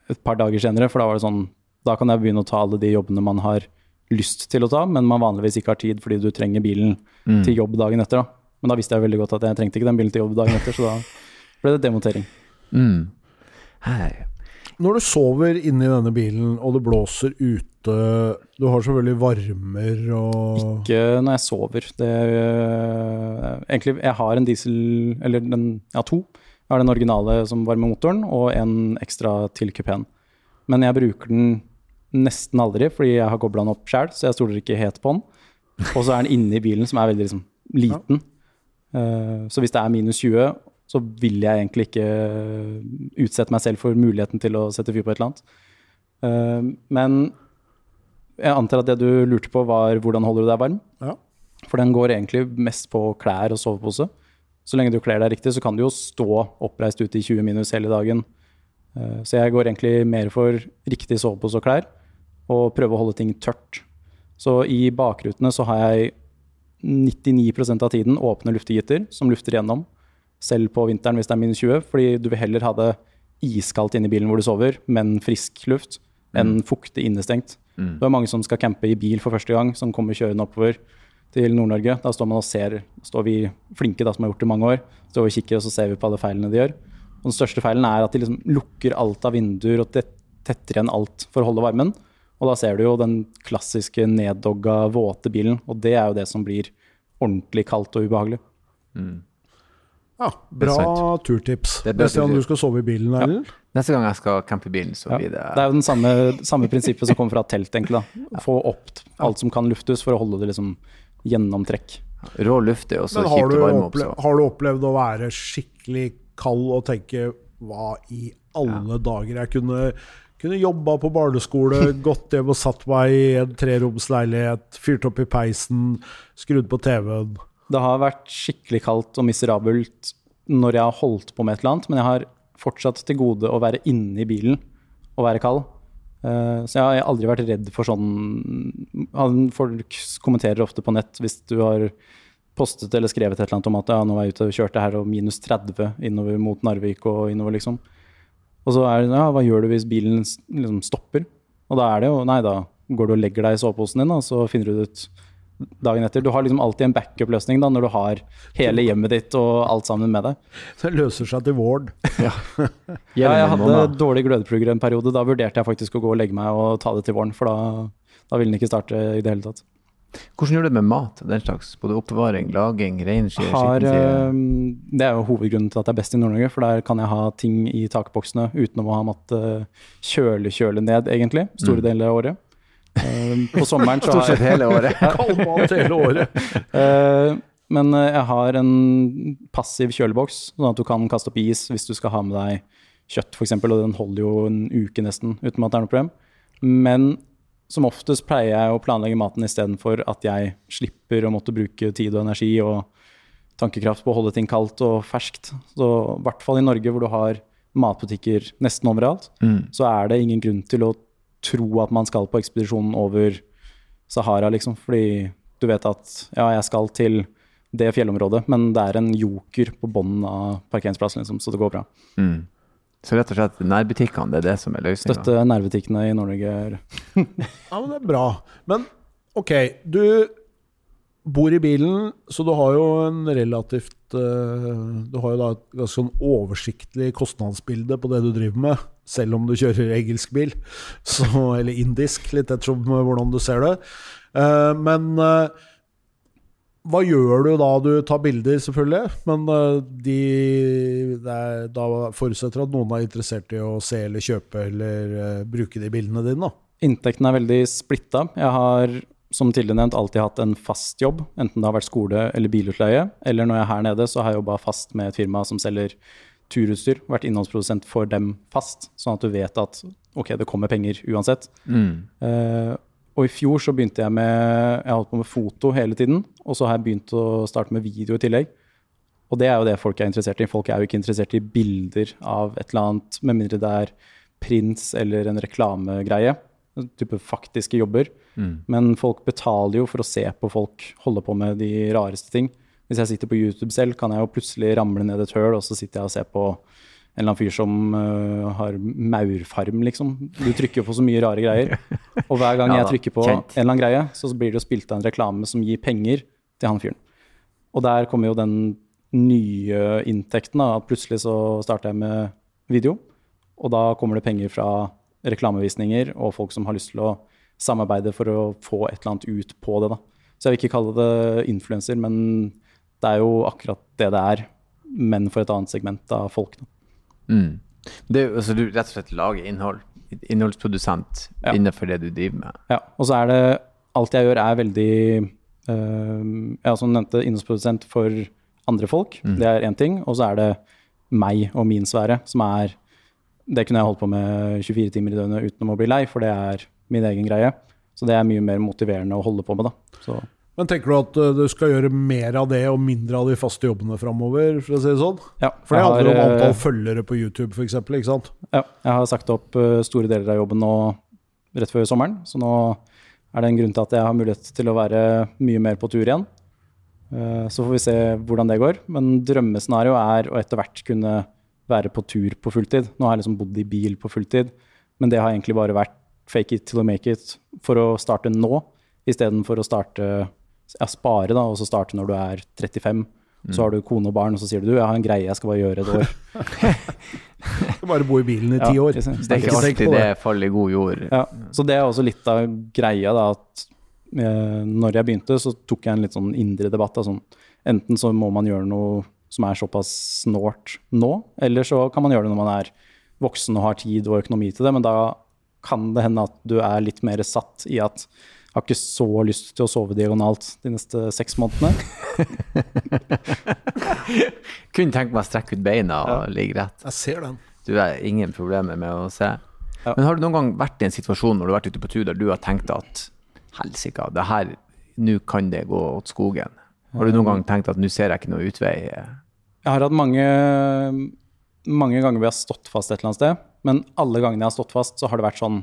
et par dager senere, for da var det sånn Da kan jeg begynne å ta alle de jobbene man har lyst til å ta, men man vanligvis ikke har tid fordi du trenger bilen Mm. til jobb dagen etter. da. Men da visste jeg veldig godt at jeg trengte ikke den bilen til jobb dagen etter, så da ble det demontering. Mm. Når du sover inni denne bilen, og det blåser ute Du har selvfølgelig varmer og Ikke når jeg sover. Det, øh, egentlig, jeg har en diesel, eller den, ja, to. Jeg har den originale som varmer motoren, og en ekstra til kupeen. Men jeg bruker den nesten aldri, fordi jeg har kobla den opp sjæl, så jeg stoler ikke helt på den. Og så er den inne i bilen, som er veldig liksom, liten. Eh, så hvis det er minus 20, så vil jeg egentlig ikke utsette meg selv for muligheten til å sette fyr på et eller annet. Eh, men jeg antar at det du lurte på, var hvordan holder du deg varm? Ja. For den går egentlig mest på klær og sovepose. Så lenge du kler deg riktig, så kan du jo stå oppreist ute i 20 minus hele dagen. Eh, Så jeg går egentlig mer for riktig sovepose og klær, og prøve å holde ting tørt. Så i bakrutene så har jeg 99% av tiden åpne luftegitter som lufter gjennom, selv på vinteren hvis det er minus 20, fordi du vil heller ha det iskaldt inne i bilen hvor du sover, men frisk luft, enn fuktig innestengt. Det er mange som skal campe i bil for første gang, som kommer kjørende oppover til Nord-Norge. Da står man og ser, står vi flinke da, som har gjort det i mange år, står vi og kikker og så ser vi på alle feilene de gjør. Og den største feilen er at de liksom lukker alt av vinduer og tet- tetter igjen alt for å holde varmen. Og da ser du jo den klassiske neddogga, våte bilen, og det er jo det som blir ordentlig kaldt og ubehagelig. Ja, er bra turtips. Neste gang du skal sove i bilen, Erlend? Neste gang jeg skal campe i bilen, så Ja. blir det Det er jo den samme, samme prinsippet som kommer fra telt, egentlig. da. Få opp alt som kan luftes for å holde det liksom gjennomtrekk. rå luft, er også har kjipt du, å varme opp. opplevd, Så. har du opplevd å være skikkelig kald og tenke hva i alle dager jeg kunne kunne jobba på barneskole, gått hjem og satt meg i en treromsleilighet, fyrt opp i peisen, skrudd på TV-en. Det har vært skikkelig kaldt og miserabelt når jeg har holdt på med et eller annet, men jeg har fortsatt til gode å være inne i bilen og være kald. Eh, Så jeg har aldri vært redd for sånn Folk kommenterer ofte på nett hvis du har postet eller skrevet et eller annet om at ja, nå var jeg ute og kjørte her og minus 30 innover mot Narvik og innover, liksom. Og så er det ja, hva gjør du hvis bilen liksom stopper? Og da er det jo nei, da går du og legger deg i soveposen din, og så finner du det ut dagen etter. Du har liksom alltid en backup-løsning da, når du har hele hjemmet ditt og alt sammen med deg. Så Det løser seg til våren. Ja, jeg hadde dårlig glødeplugger en periode. Da vurderte jeg faktisk å gå og legge meg og ta det til våren, for da, da ville den ikke starte i det hele tatt. Hvordan gjør du det med mat og den slags? Både oppbevaring, Har, skittentid? eh, det er jo hovedgrunnen til at det er best i Nord-Norge, for der kan jeg ha ting i takboksene uten å ha måttet kjøle, kjøle ned, egentlig, store deler av året. Eh, På sommeren så Stort har sett jeg hele året. Kald mat hele året. Eh, Men eh, jeg har en passiv kjøleboks, sånn at du kan kaste opp is hvis du skal ha med deg kjøtt f.eks., og den holder jo en uke nesten uten at det er noe problem. Men som oftest pleier jeg å planlegge maten istedenfor at jeg slipper å måtte bruke tid og energi og tankekraft på å holde ting kaldt og ferskt. Så i hvert fall i Norge hvor du har matbutikker nesten overalt, Mm. så er det ingen grunn til å tro at man skal på ekspedisjonen over Sahara, liksom. Fordi du vet at ja, jeg skal til det fjellområdet, men det er en joker på bunnen av parkeringsplassen, liksom, så det går bra. Mm. Så rett og slett nærbutikkene, det er det som er løsninga? Støtte nærbutikkene i Nord-Norge. Ja, men det er bra. Men ok, du bor i bilen, så du har jo en relativt eh, Du har jo da et ganske sånn oversiktlig kostnadsbilde på det du driver med, selv om du kjører engelsk bil. Så, eller indisk, litt ettersom hvordan du ser det. Eh, men eh, hva gjør du da? Du tar bilder, selvfølgelig, men eh, de, er, da forutsetter at noen er interessert i å se eller kjøpe eller uh, bruke de bildene dine. da. Inntekten er veldig splitta. Jeg har som tidligere nevnt alltid hatt en fast jobb, enten det har vært skole eller bilutleie. Eller når jeg er her nede, så har jeg jobba fast med et firma som selger turutstyr. Vært innholdsprodusent for dem fast, sånn at du vet at ok, det kommer penger uansett. Mm. Eh, og i fjor så begynte jeg med Jeg holdt på med foto hele tiden. Og så har jeg begynt å starte med video i tillegg. Og det er jo det folk er interessert i. Folk er jo ikke interessert i bilder av et eller annet, med mindre det er prins eller en reklamegreie. En type faktiske jobber. Mm. Men folk betaler jo for å se på folk holde på med de rareste ting. Hvis jeg sitter på YouTube selv, kan jeg jo plutselig ramle ned et høl, og så sitter jeg og ser på en eller annen fyr som uh, har maurfarm, liksom. Du trykker på så mye rare greier. Og hver gang Ja jeg trykker på kjent. en eller annen greie, så blir det jo spilt av en reklame som gir penger til han fyren. Og der kommer jo den nye inntekten, da. At plutselig så starter jeg med video, og da kommer det penger fra reklamevisninger og folk som har lyst til å samarbeide for å få et eller annet ut på det. da. Så jeg vil ikke kalle det influenser, men det er jo akkurat det det er, men for et annet segment av folk. da. Mm. Det er altså, du rett og slett lager innhold. Innholdsprodusent Ja. innenfor det du driver med. Ja, og så er det Alt jeg gjør, er veldig øh, Ja, som nevnte, innholdsprodusent for andre folk. Det er én ting. Og så er det meg og min sfære, som er Det kunne jeg holdt på med 24 timer i døgnet uten å bli lei, for det er min egen greie. Så det er mye mer motiverende å holde på med, da. Så Men tenker du at eh, du skal gjøre mer av det og mindre av de faste jobbene framover? For å si det sånn? ja. For det handler om har, antall øh, følgere på YouTube, f.eks. Ikke sant? Ja, jeg har sagt opp øh, store deler av jobben nå rett før sommeren, så nå er det en grunn til at jeg har mulighet til å være mye mer på tur igjen. Eh, Så får vi se hvordan det går. Men drømmescenario er å etter hvert kunne være på tur på fulltid. Nå har jeg liksom bodd i bil på fulltid, men det har egentlig bare vært fake it till you make it for å starte nå, istedenfor å starte ja, spare da, og så starte når du er 35. Så har du kone og barn, og så sier du du, jeg har en greie jeg skal bare gjøre et år. Skal bare bo i bilen i ti Ja, år. Det er ikke alltid det faller i god jord. Ja, så det er også litt av greia, da, at eh, når jeg begynte, så tok jeg en litt sånn indre debatt. Da, sånn, enten så må man gjøre noe som er såpass snålt nå, eller så kan man gjøre det når man er voksen og har tid og økonomi til det, men da kan det hende at du er litt mer satt i at har ikke så lyst til å sove diagonalt de neste seks månedene. Kunne tenke meg å strekke ut beina og ligge rett. Jeg ser den. Du har ingen problemer med å se. Ja. Men har du noen gang vært i en situasjon når du har vært ute på tur der du har tenkt at helsike, det her, nå kan det gå åt skogen? Har du noen gang tenkt at nå ser jeg ikke noe utvei? Jeg har hatt mange, mange ganger hvor jeg har stått fast et eller annet sted, men alle gangene jeg har stått fast, så har det vært sånn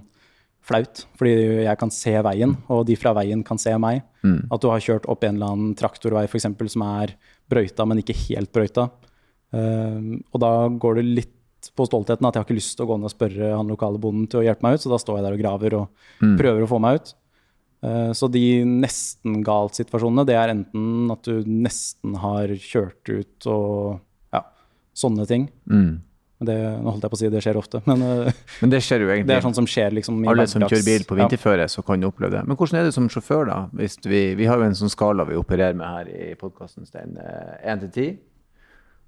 flaut, fordi jeg kan se veien, og de fra veien kan se meg. At du har kjørt opp en eller annen traktorvei for eksempel, som er brøyta, men ikke helt brøyta. Um, og da går det litt på stoltheten at jeg har ikke lyst til å gå ned og spørre han lokale bonden til å hjelpe meg ut, så da står jeg der og graver og prøver å få meg ut. Eh, Så de nesten-galt-situasjonene, det er enten at du nesten har kjørt ut og ja, sånne ting. Mm. Men Det, nå holdt jeg på å si det skjer ofte, men eh, Men det skjer jo egentlig. det er sånn som skjer liksom i Alle som kjører bil på Ja. så kan du oppleve det. Men hvordan er det som sjåfør, da? Hvis vi, vi har jo en sånn skala vi opererer med her i podkasten, Stein. Én til ti.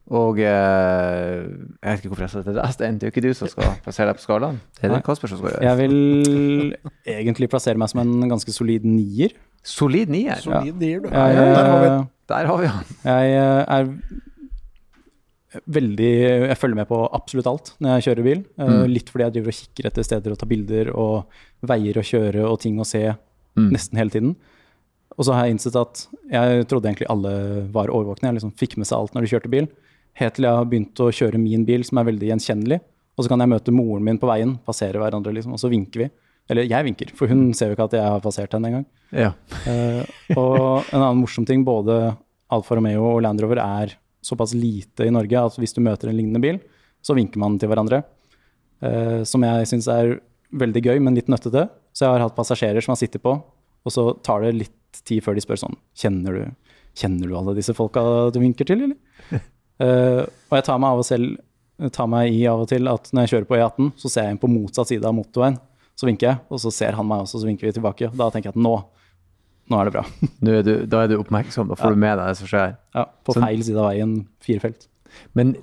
Og eh, jeg vet ikke hvorfor jeg sa det til deg, Stein. Det er jo ikke du som skal plassere deg på skalaen. Det er det Kasper som skal gjøre. Jeg vil egentlig plassere meg som en ganske solid nier. Solid nier. Solid nier, du. Jeg, der har vi Der har vi han. jeg eh, er veldig Jeg følger med på absolutt alt når jeg kjører bil. Mm. Litt fordi jeg driver og kikker etter steder og tar bilder og veier å kjøre og ting å se nesten hele tiden. Og så har jeg innsett at jeg trodde egentlig alle var overvåkne. Jeg liksom fikk med seg alt når de kjørte bil. Helt til jeg har begynt å kjøre min bil, som er veldig gjenkjennelig. Og så kan jeg møte moren min på veien, passere hverandre, liksom, og så vinker vi. Eller jeg vinker, for hun ser jo ikke at jeg har passert henne engang. Ja. Uh, og en annen morsom ting, både Alfa Romeo og Land Rover er såpass lite i Norge at hvis du møter en lignende bil, så vinker man til hverandre. Uh, som jeg syns er veldig gøy, men litt nøttete. Så jeg har hatt passasjerer som har sittet på, og så tar det litt tid før de spør sånn Kjenner du, kjenner du alle disse folka du vinker til, eller? uh, og jeg tar meg, selv, tar meg i av og til at når jeg kjører på E18, så ser jeg inn på motsatt side av motorveien. Så vinker jeg, og så ser han meg også, så vinker vi tilbake. Da tenker jeg at nå, nå er det bra. Er du, da er du oppmerksom, da får Ja. du med deg det som skjer. Ja, På Så- feil side av veien, firefelt. Men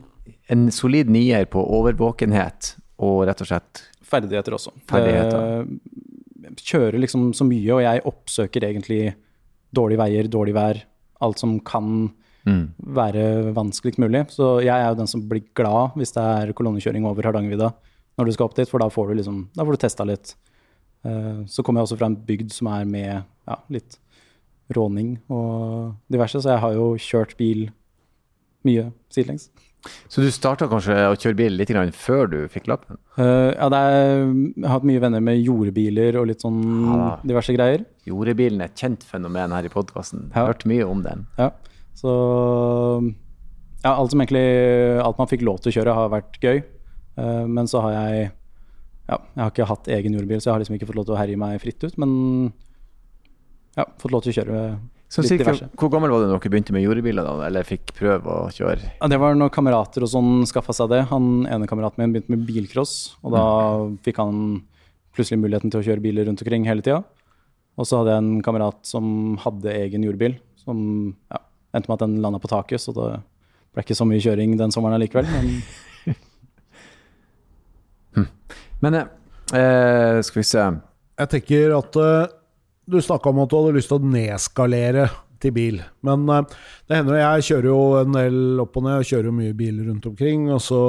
en solid nier på overvåkenhet og rett og slett Ferdigheter også. Ferdigheter. Det, kjører liksom så mye, og jeg oppsøker egentlig dårlige veier, dårlig vær, alt som kan mm. være vanskeligst mulig. Så jeg er jo den som blir glad hvis det er kolonnekjøring over Hardangervidda når du skal opp dit, for da får du liksom, da får du testa litt. Eh, Så kommer jeg også fra en bygd som er med ja, litt råning og diverse, så jeg har jo kjørt bil mye sidelengs. Så du starta kanskje å kjøre bil litt grann før du fikk lappen? Uh, ja, er, jeg har hatt mye venner med jordbiler og litt sånn Ja. diverse greier. Jordebilen er et kjent fenomen her i podkasten. Ja. Hørt mye om den. Ja, så ja, alt som egentlig Alt man fikk lov til å kjøre, har vært gøy. Uh, men så har jeg Ja, jeg har ikke hatt egen jordbil, så jeg har liksom ikke fått lov til å herje meg fritt ut. Men ja, fått lov til å kjøre Så litt diverse. hvor gammel var du når dere begynte med jordbiler, da? Eller fikk prøve å kjøre? Ja, det var når kamerater og sånn skaffa seg det. Han ene kameraten min begynte med bilcross, og da fikk han plutselig muligheten til å kjøre biler rundt omkring hele tida. Og så hadde jeg en kamerat som hadde egen jordbil, som ja, endte med at den landa på taket, så det ble ikke så mye kjøring den sommeren allikevel. Men Men eh, skal vi se Jeg tenker at eh, du snakka om at du hadde lyst til å nedskalere til bil. Men eh, det hender jeg kjører jo en del opp og ned, og kjører jo mye bil rundt omkring. Og så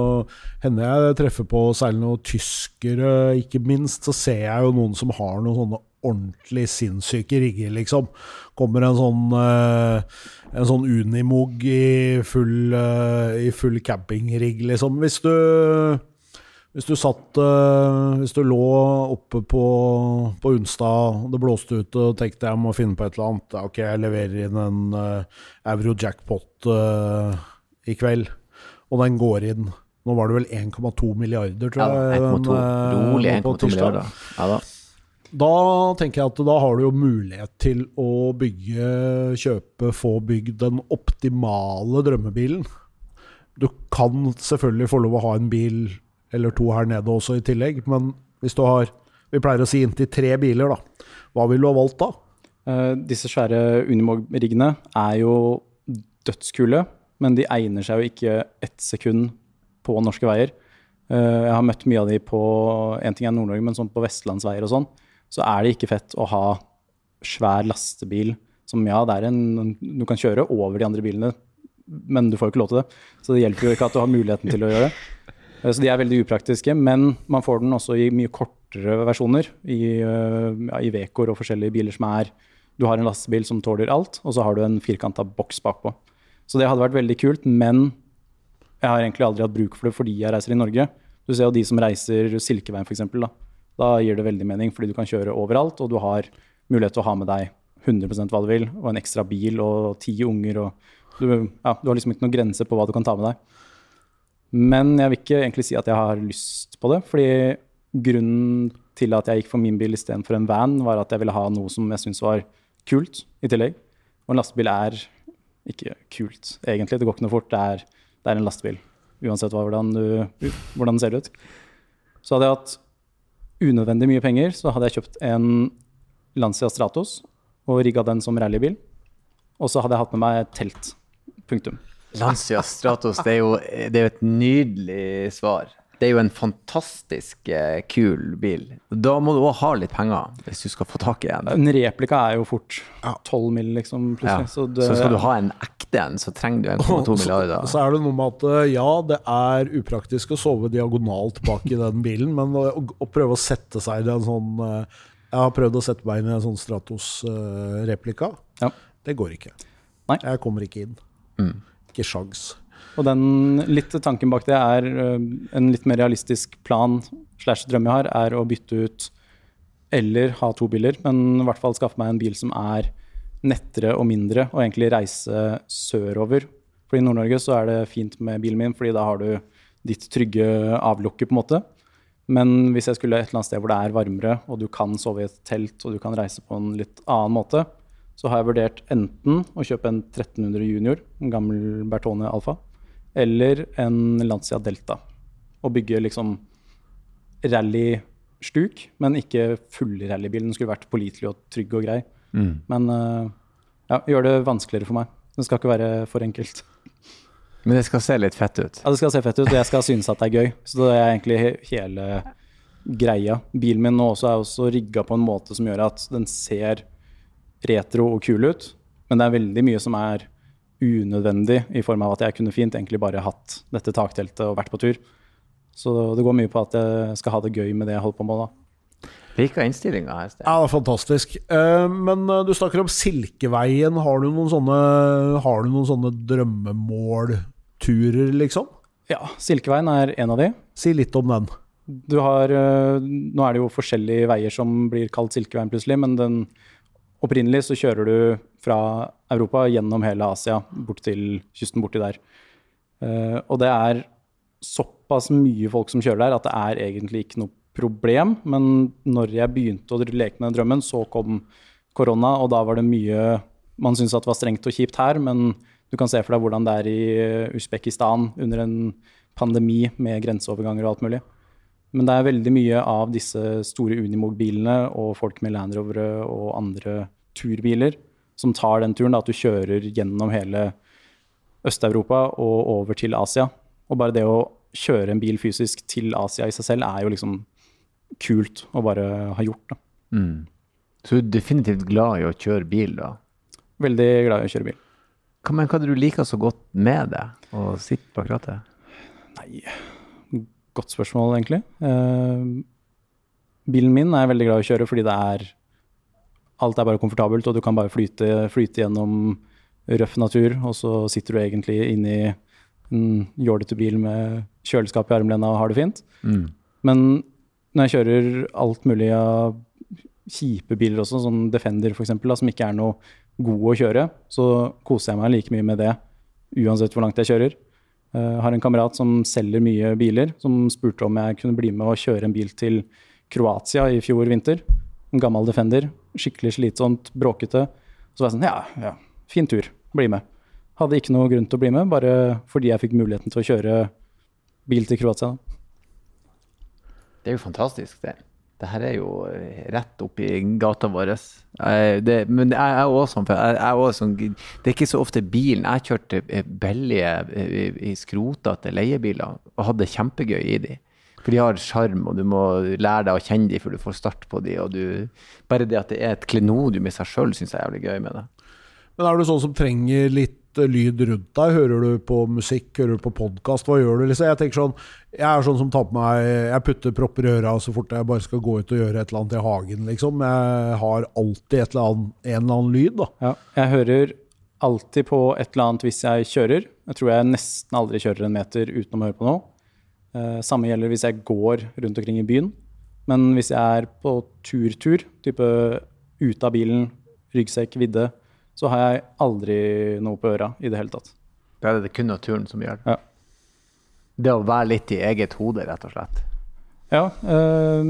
hender jeg treffer på særlig noen tyskere, ikke minst. Så ser jeg jo noen som har noen sånne ordentlig sinnssyke rigger, liksom. Kommer en sånn eh, En sånn Unimog i full, i full campingrigg, liksom. Hvis du hvis du satt eh, Hvis du lå oppe på, på Unstad, det blåste ut og tenkte jeg må finne på et eller annet, ok, jeg leverer inn en uh, euro jackpot uh, i kveld, og den går inn Nå var det vel 1,2 milliarder, tror jeg. Ja, 1,2 eh, Rolig nå 1,2 milliarder. Ja da. Da tenker jeg at da har du jo mulighet til å bygge, kjøpe, få bygd den optimale drømmebilen. Du kan selvfølgelig få lov å ha en bil eller to her nede også i tillegg, men hvis du har Vi pleier å si inntil tre biler, da. Hva vil du ha valgt da? Uh, disse svære Unimog-riggene er jo dødskule, men de egner seg jo ikke ett sekund på norske veier. Uh, jeg har møtt mye av de på en ting er Nord-Norge, men sånn på vestlandsveier og sånn, så er det ikke fett å ha svær lastebil som ja, det er en, du kan kjøre over de andre bilene, men du får jo ikke lov til det. Så det hjelper jo ikke at du har muligheten til å gjøre det. Eh, Så de er veldig upraktiske, men man får den også i mye kortere versjoner. I, eh, ja, i Vekor og forskjellige biler som er Du har en lastebil som tåler alt, og så har du en firkanta boks bakpå. Så det hadde vært veldig kult, men jeg har egentlig aldri hatt bruk for det fordi jeg reiser i Norge. Du ser jo de som reiser Silkeveien f.eks. Da. da gir det veldig mening, fordi du kan kjøre overalt, og du har mulighet til å ha med deg 100% hva du vil, og en ekstra bil og ti unger. og du, ja, du har liksom ikke noen grense på hva du kan ta med deg. Men jeg vil ikke egentlig si at jeg har lyst på det, fordi grunnen til at jeg gikk for min bil istedenfor en van, var at jeg ville ha noe som jeg syntes var kult i tillegg. Og en lastebil er ikke kult, egentlig. Det går ikke noe fort. Det er, det er en lastebil, uansett hvordan, du, hvordan den ser ut. Så hadde jeg hatt unødvendig mye penger, så hadde jeg kjøpt en Lancia Stratos og rigga den som rallybil. Og så hadde jeg hatt med meg telt. Punktum. Lancia Stratos, det er jo det er jo et nydelig svar. Det er jo en fantastisk eh, kul bil. Da må du òg ha litt penger hvis du skal få tak i en. En replika er jo fort 12 mill., liksom, Ja. plutselig. Så, Så, det, skal du ha en ekte en, så trenger du 1,2 milliarder. Så, så er det noe med at eh, ja, det er upraktisk å sove diagonalt bak i den bilen, men å, å prøve å sette seg i en sånn eh, Jeg har prøvd å sette meg inn i en sånn Stratos-replika. Ja. Det går ikke. Nei. Jeg kommer ikke inn. Mm. Ikke sjans. Og den, litt tanken bak det er øh, en litt mer realistisk plan slash drøm jeg har, er å bytte ut eller ha to biler, men i hvert fall skaffe meg en bil som er nettere og mindre, og egentlig reise sørover. For i Nord-Norge så er det fint med bilen min, fordi da har du ditt trygge avlukke, på en måte. Men hvis jeg skulle et eller annet sted hvor det er varmere, og du kan sove i et telt, og du kan reise på en litt annen måte, så har jeg vurdert enten å kjøpe en 1300 Junior, en gammel Bertone Alfa, eller en Lancia Delta. Og bygge liksom rallystuk, men ikke full rallybil. Den skulle vært pålitelig og trygg og grei. Mm. Men uh, ja, gjør det vanskeligere for meg. Det skal ikke være for enkelt. Men det skal se litt fett ut. Ja, det skal se fett ut, og jeg skal synes at det er gøy. Så det er egentlig hele greia. Bilen min nå også er også rigga på en måte som gjør at den ser retro og kul ut, men det er veldig mye som er unødvendig, i form av at jeg kunne fint egentlig bare hatt dette takteltet og vært på tur. Så det går mye på at jeg skal ha det gøy med det jeg holder på med da. Liker innstillinga her. Sten. Ja, det er fantastisk. Eh, Men eh, du snakker om Silkeveien. Har du noen sånne, har du noen sånne drømmemålturer, liksom? Ja, Silkeveien er en av de. Si litt om den. Du har, eh, nå er det jo forskjellige veier som blir kalt Silkeveien plutselig, men den, opprinnelig så kjører du fra Europa gjennom hele Asia bort til kysten borti der. Uh, og det er såpass mye folk som kjører der at det er egentlig ikke noe problem. Men når jeg begynte å leke med den drømmen, så kom korona, og da var det mye Man syntes at det var strengt og kjipt her, men du kan se for deg hvordan det er i Usbekistan under en pandemi med grenseoverganger og alt mulig. Men det er veldig mye av disse store Unimog-bilene og folk med Land Rovere og andre turbiler som tar den turen, da, at du kjører gjennom hele Øst-Europa og over til Asia. Og bare det å kjøre en bil fysisk til Asia i seg selv er jo liksom kult å bare ha gjort. Da. Mm. Så du er definitivt glad i å kjøre bil, da? Veldig glad i å kjøre bil. Hva, men hva er det du liker så godt med det, å sitte bak rattet? Nei, godt spørsmål, egentlig. Eh, bilen min er jeg veldig glad i å kjøre fordi det er Alt er bare komfortabelt, og du kan bare flyte, flyte gjennom røff natur, og så sitter du egentlig inni en jålete bil med kjøleskap i armlena og har det fint. Mm. Men når jeg kjører alt mulig av kjipe biler også, som Defender f.eks., som ikke er noe god å kjøre, så koser jeg meg like mye med det uansett hvor langt jeg kjører. Jeg har en kamerat som selger mye biler, som spurte om jeg kunne bli med og kjøre en bil til Kroatia i fjor vinter. En gammel Defender. Skikkelig slitsomt, bråkete. Så var jeg sånn, ja, ja, fin tur, bli med. Hadde ikke noe grunn til å bli med, bare fordi jeg fikk muligheten til å kjøre bil til Kroatia. Det er jo fantastisk, det. Det her er jo eh, rett oppi gata vår. Det, men jeg er også sånn, jeg, jeg er også sånn, det er ikke så ofte bilen. Jeg kjørte eh, billige, eh, skrotete leiebiler og hadde kjempegøy i de. For de har sjarm, og du må lære deg å kjenne dem før du får start på dem. Og du, bare det at det er et klenodium i seg sjøl, syns jeg er jævlig gøy med det. Men er du sånn som trenger litt eh, lyd rundt deg? Hører du på musikk? Hører du på podkast? Hva gjør du? Liksom? Jeg tenker sånn Jeg er sånn som tar på meg Jeg putter propper i øra så fort jeg bare skal gå ut og gjøre et eller annet i hagen, liksom. Jeg har alltid et eller annet, en eller annen lyd, da. Ja, jeg hører alltid på et eller annet hvis jeg kjører. Jeg tror jeg nesten aldri kjører en meter uten å høre på noe. Eh, samme gjelder hvis jeg går rundt omkring i byen. Men hvis jeg er på tur-tur, type ute av bilen, ryggsekk, vidde, så har jeg aldri noe på øra i det hele tatt. Da er det kun naturen som gjør det. Ja. Det å være litt i eget hode, rett og slett. Ja, Øh,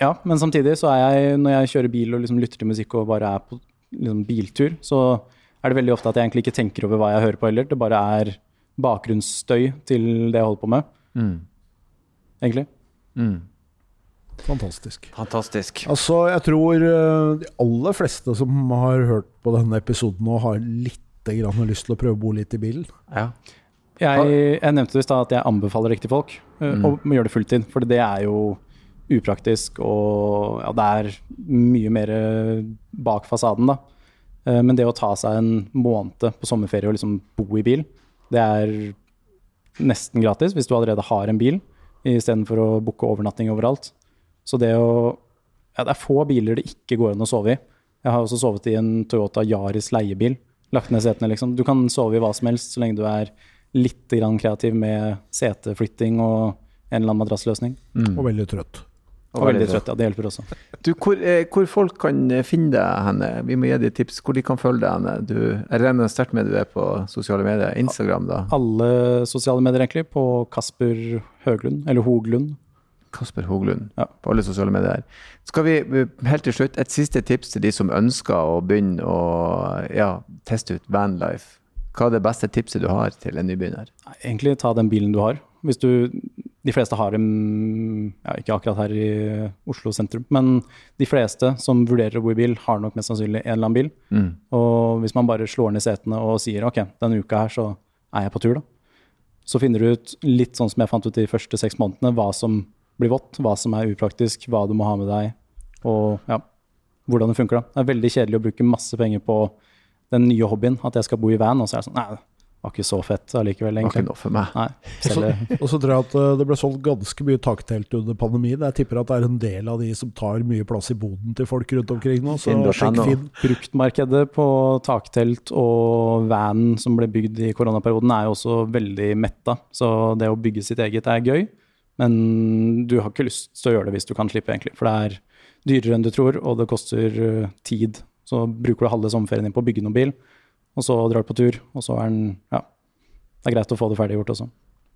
ja, men samtidig så er jeg, når jeg kjører bil og liksom lytter til musikk og bare er på liksom, biltur, så er det veldig ofte at jeg egentlig ikke tenker over hva jeg hører på heller. Det bare er bakgrunnsstøy til det jeg holder på med, Mm. egentlig. Mm. Fantastisk. Fantastisk. Altså, jeg tror eh, de aller fleste som har hørt på denne episoden nå, har litt grann lyst til å prøve å bo litt i bilen. Ja. Jeg, jeg nevnte i stad at jeg anbefaler riktige folk eh, Mm. å gjøre det fulltid, for det er jo upraktisk, og ja, det er mye mer bak fasaden, da. Eh, Men det å ta seg en måned på sommerferie og liksom bo i bil, det er nesten gratis hvis du allerede har en bil, istedenfor å booke overnatting overalt. Så det å Ja, det er få biler det ikke går an å sove i. Jeg har også sovet i en Toyota Yaris leiebil. Lagt ned setene, liksom. Du kan sove i hva som helst så lenge du er litt grann kreativ med seteflytting og en eller annen madrassløsning. Mm. Og veldig trøtt. Og veldig trøtt, ja. Det hjelper også. Du, hvor, eh, hvor folk kan eh, finne deg henne? Vi må gi deg tips hvor de kan følge deg henne. Du, jeg regner sterkt med du er på sosiale medier. Instagram, da? Alle sosiale medier, egentlig. På Kasper Høglund, eller Hoglund. Kasper Hoglund Ja. på alle sosiale medier. Skal vi eh, helt til slutt et siste tips til de som ønsker å begynne å ja, teste ut vanlife? Hva er det beste tipset du har til en nybegynner? Egentlig ta den bilen du har. Hvis du De fleste har dem ja, Ikke akkurat her i Oslo sentrum, men de fleste som vurderer å bo i bil, har nok mest sannsynlig en eller annen bil. Mm. Og hvis man bare slår ned setene og sier OK, denne uka her så er jeg på tur, da. Så finner du ut, litt sånn som jeg fant ut de første seks månedene, hva som blir vått, hva som er upraktisk, hva du må ha med deg, og ja, hvordan det funker. da. Det er veldig kjedelig å bruke masse penger på den nye hobbyen, at jeg skal bo i van, og så er det sånn Nei, var ikke så fett allikevel, Det var ikke noe for meg. Nei, selv, Og så tror jeg at eh, det ble solgt ganske mye taktelt under pandemien. Jeg tipper at det er en del av de som tar mye plass i boden til folk rundt omkring nå. Så sjekk Finn. Bruktmarkedet på taktelt og van som ble bygd i koronaperioden, er jo også veldig metta. Så det å bygge sitt eget er gøy, men du har ikke lyst til å gjøre det hvis du kan slippe, egentlig. For det er dyrere enn du tror, og det koster uh, tid. Så bruker du halve sommerferien din på å bygge noen bil, og så drar på tur, og så er den Ja. Det er greit å få det ferdiggjort også.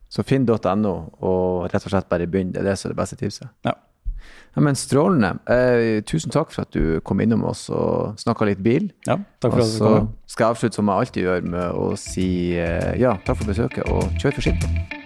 Så finn.no, og rett og slett bare begynn. Det er det som er det beste tipset. Ja. Ja, men Strålende. Eh, tusen takk for at du kom innom oss og snakka litt bil. Ja, takk for Og at du kom. så skal jeg avslutte som jeg alltid gjør, med å si eh, ja, takk for besøket, og kjør forsiktig.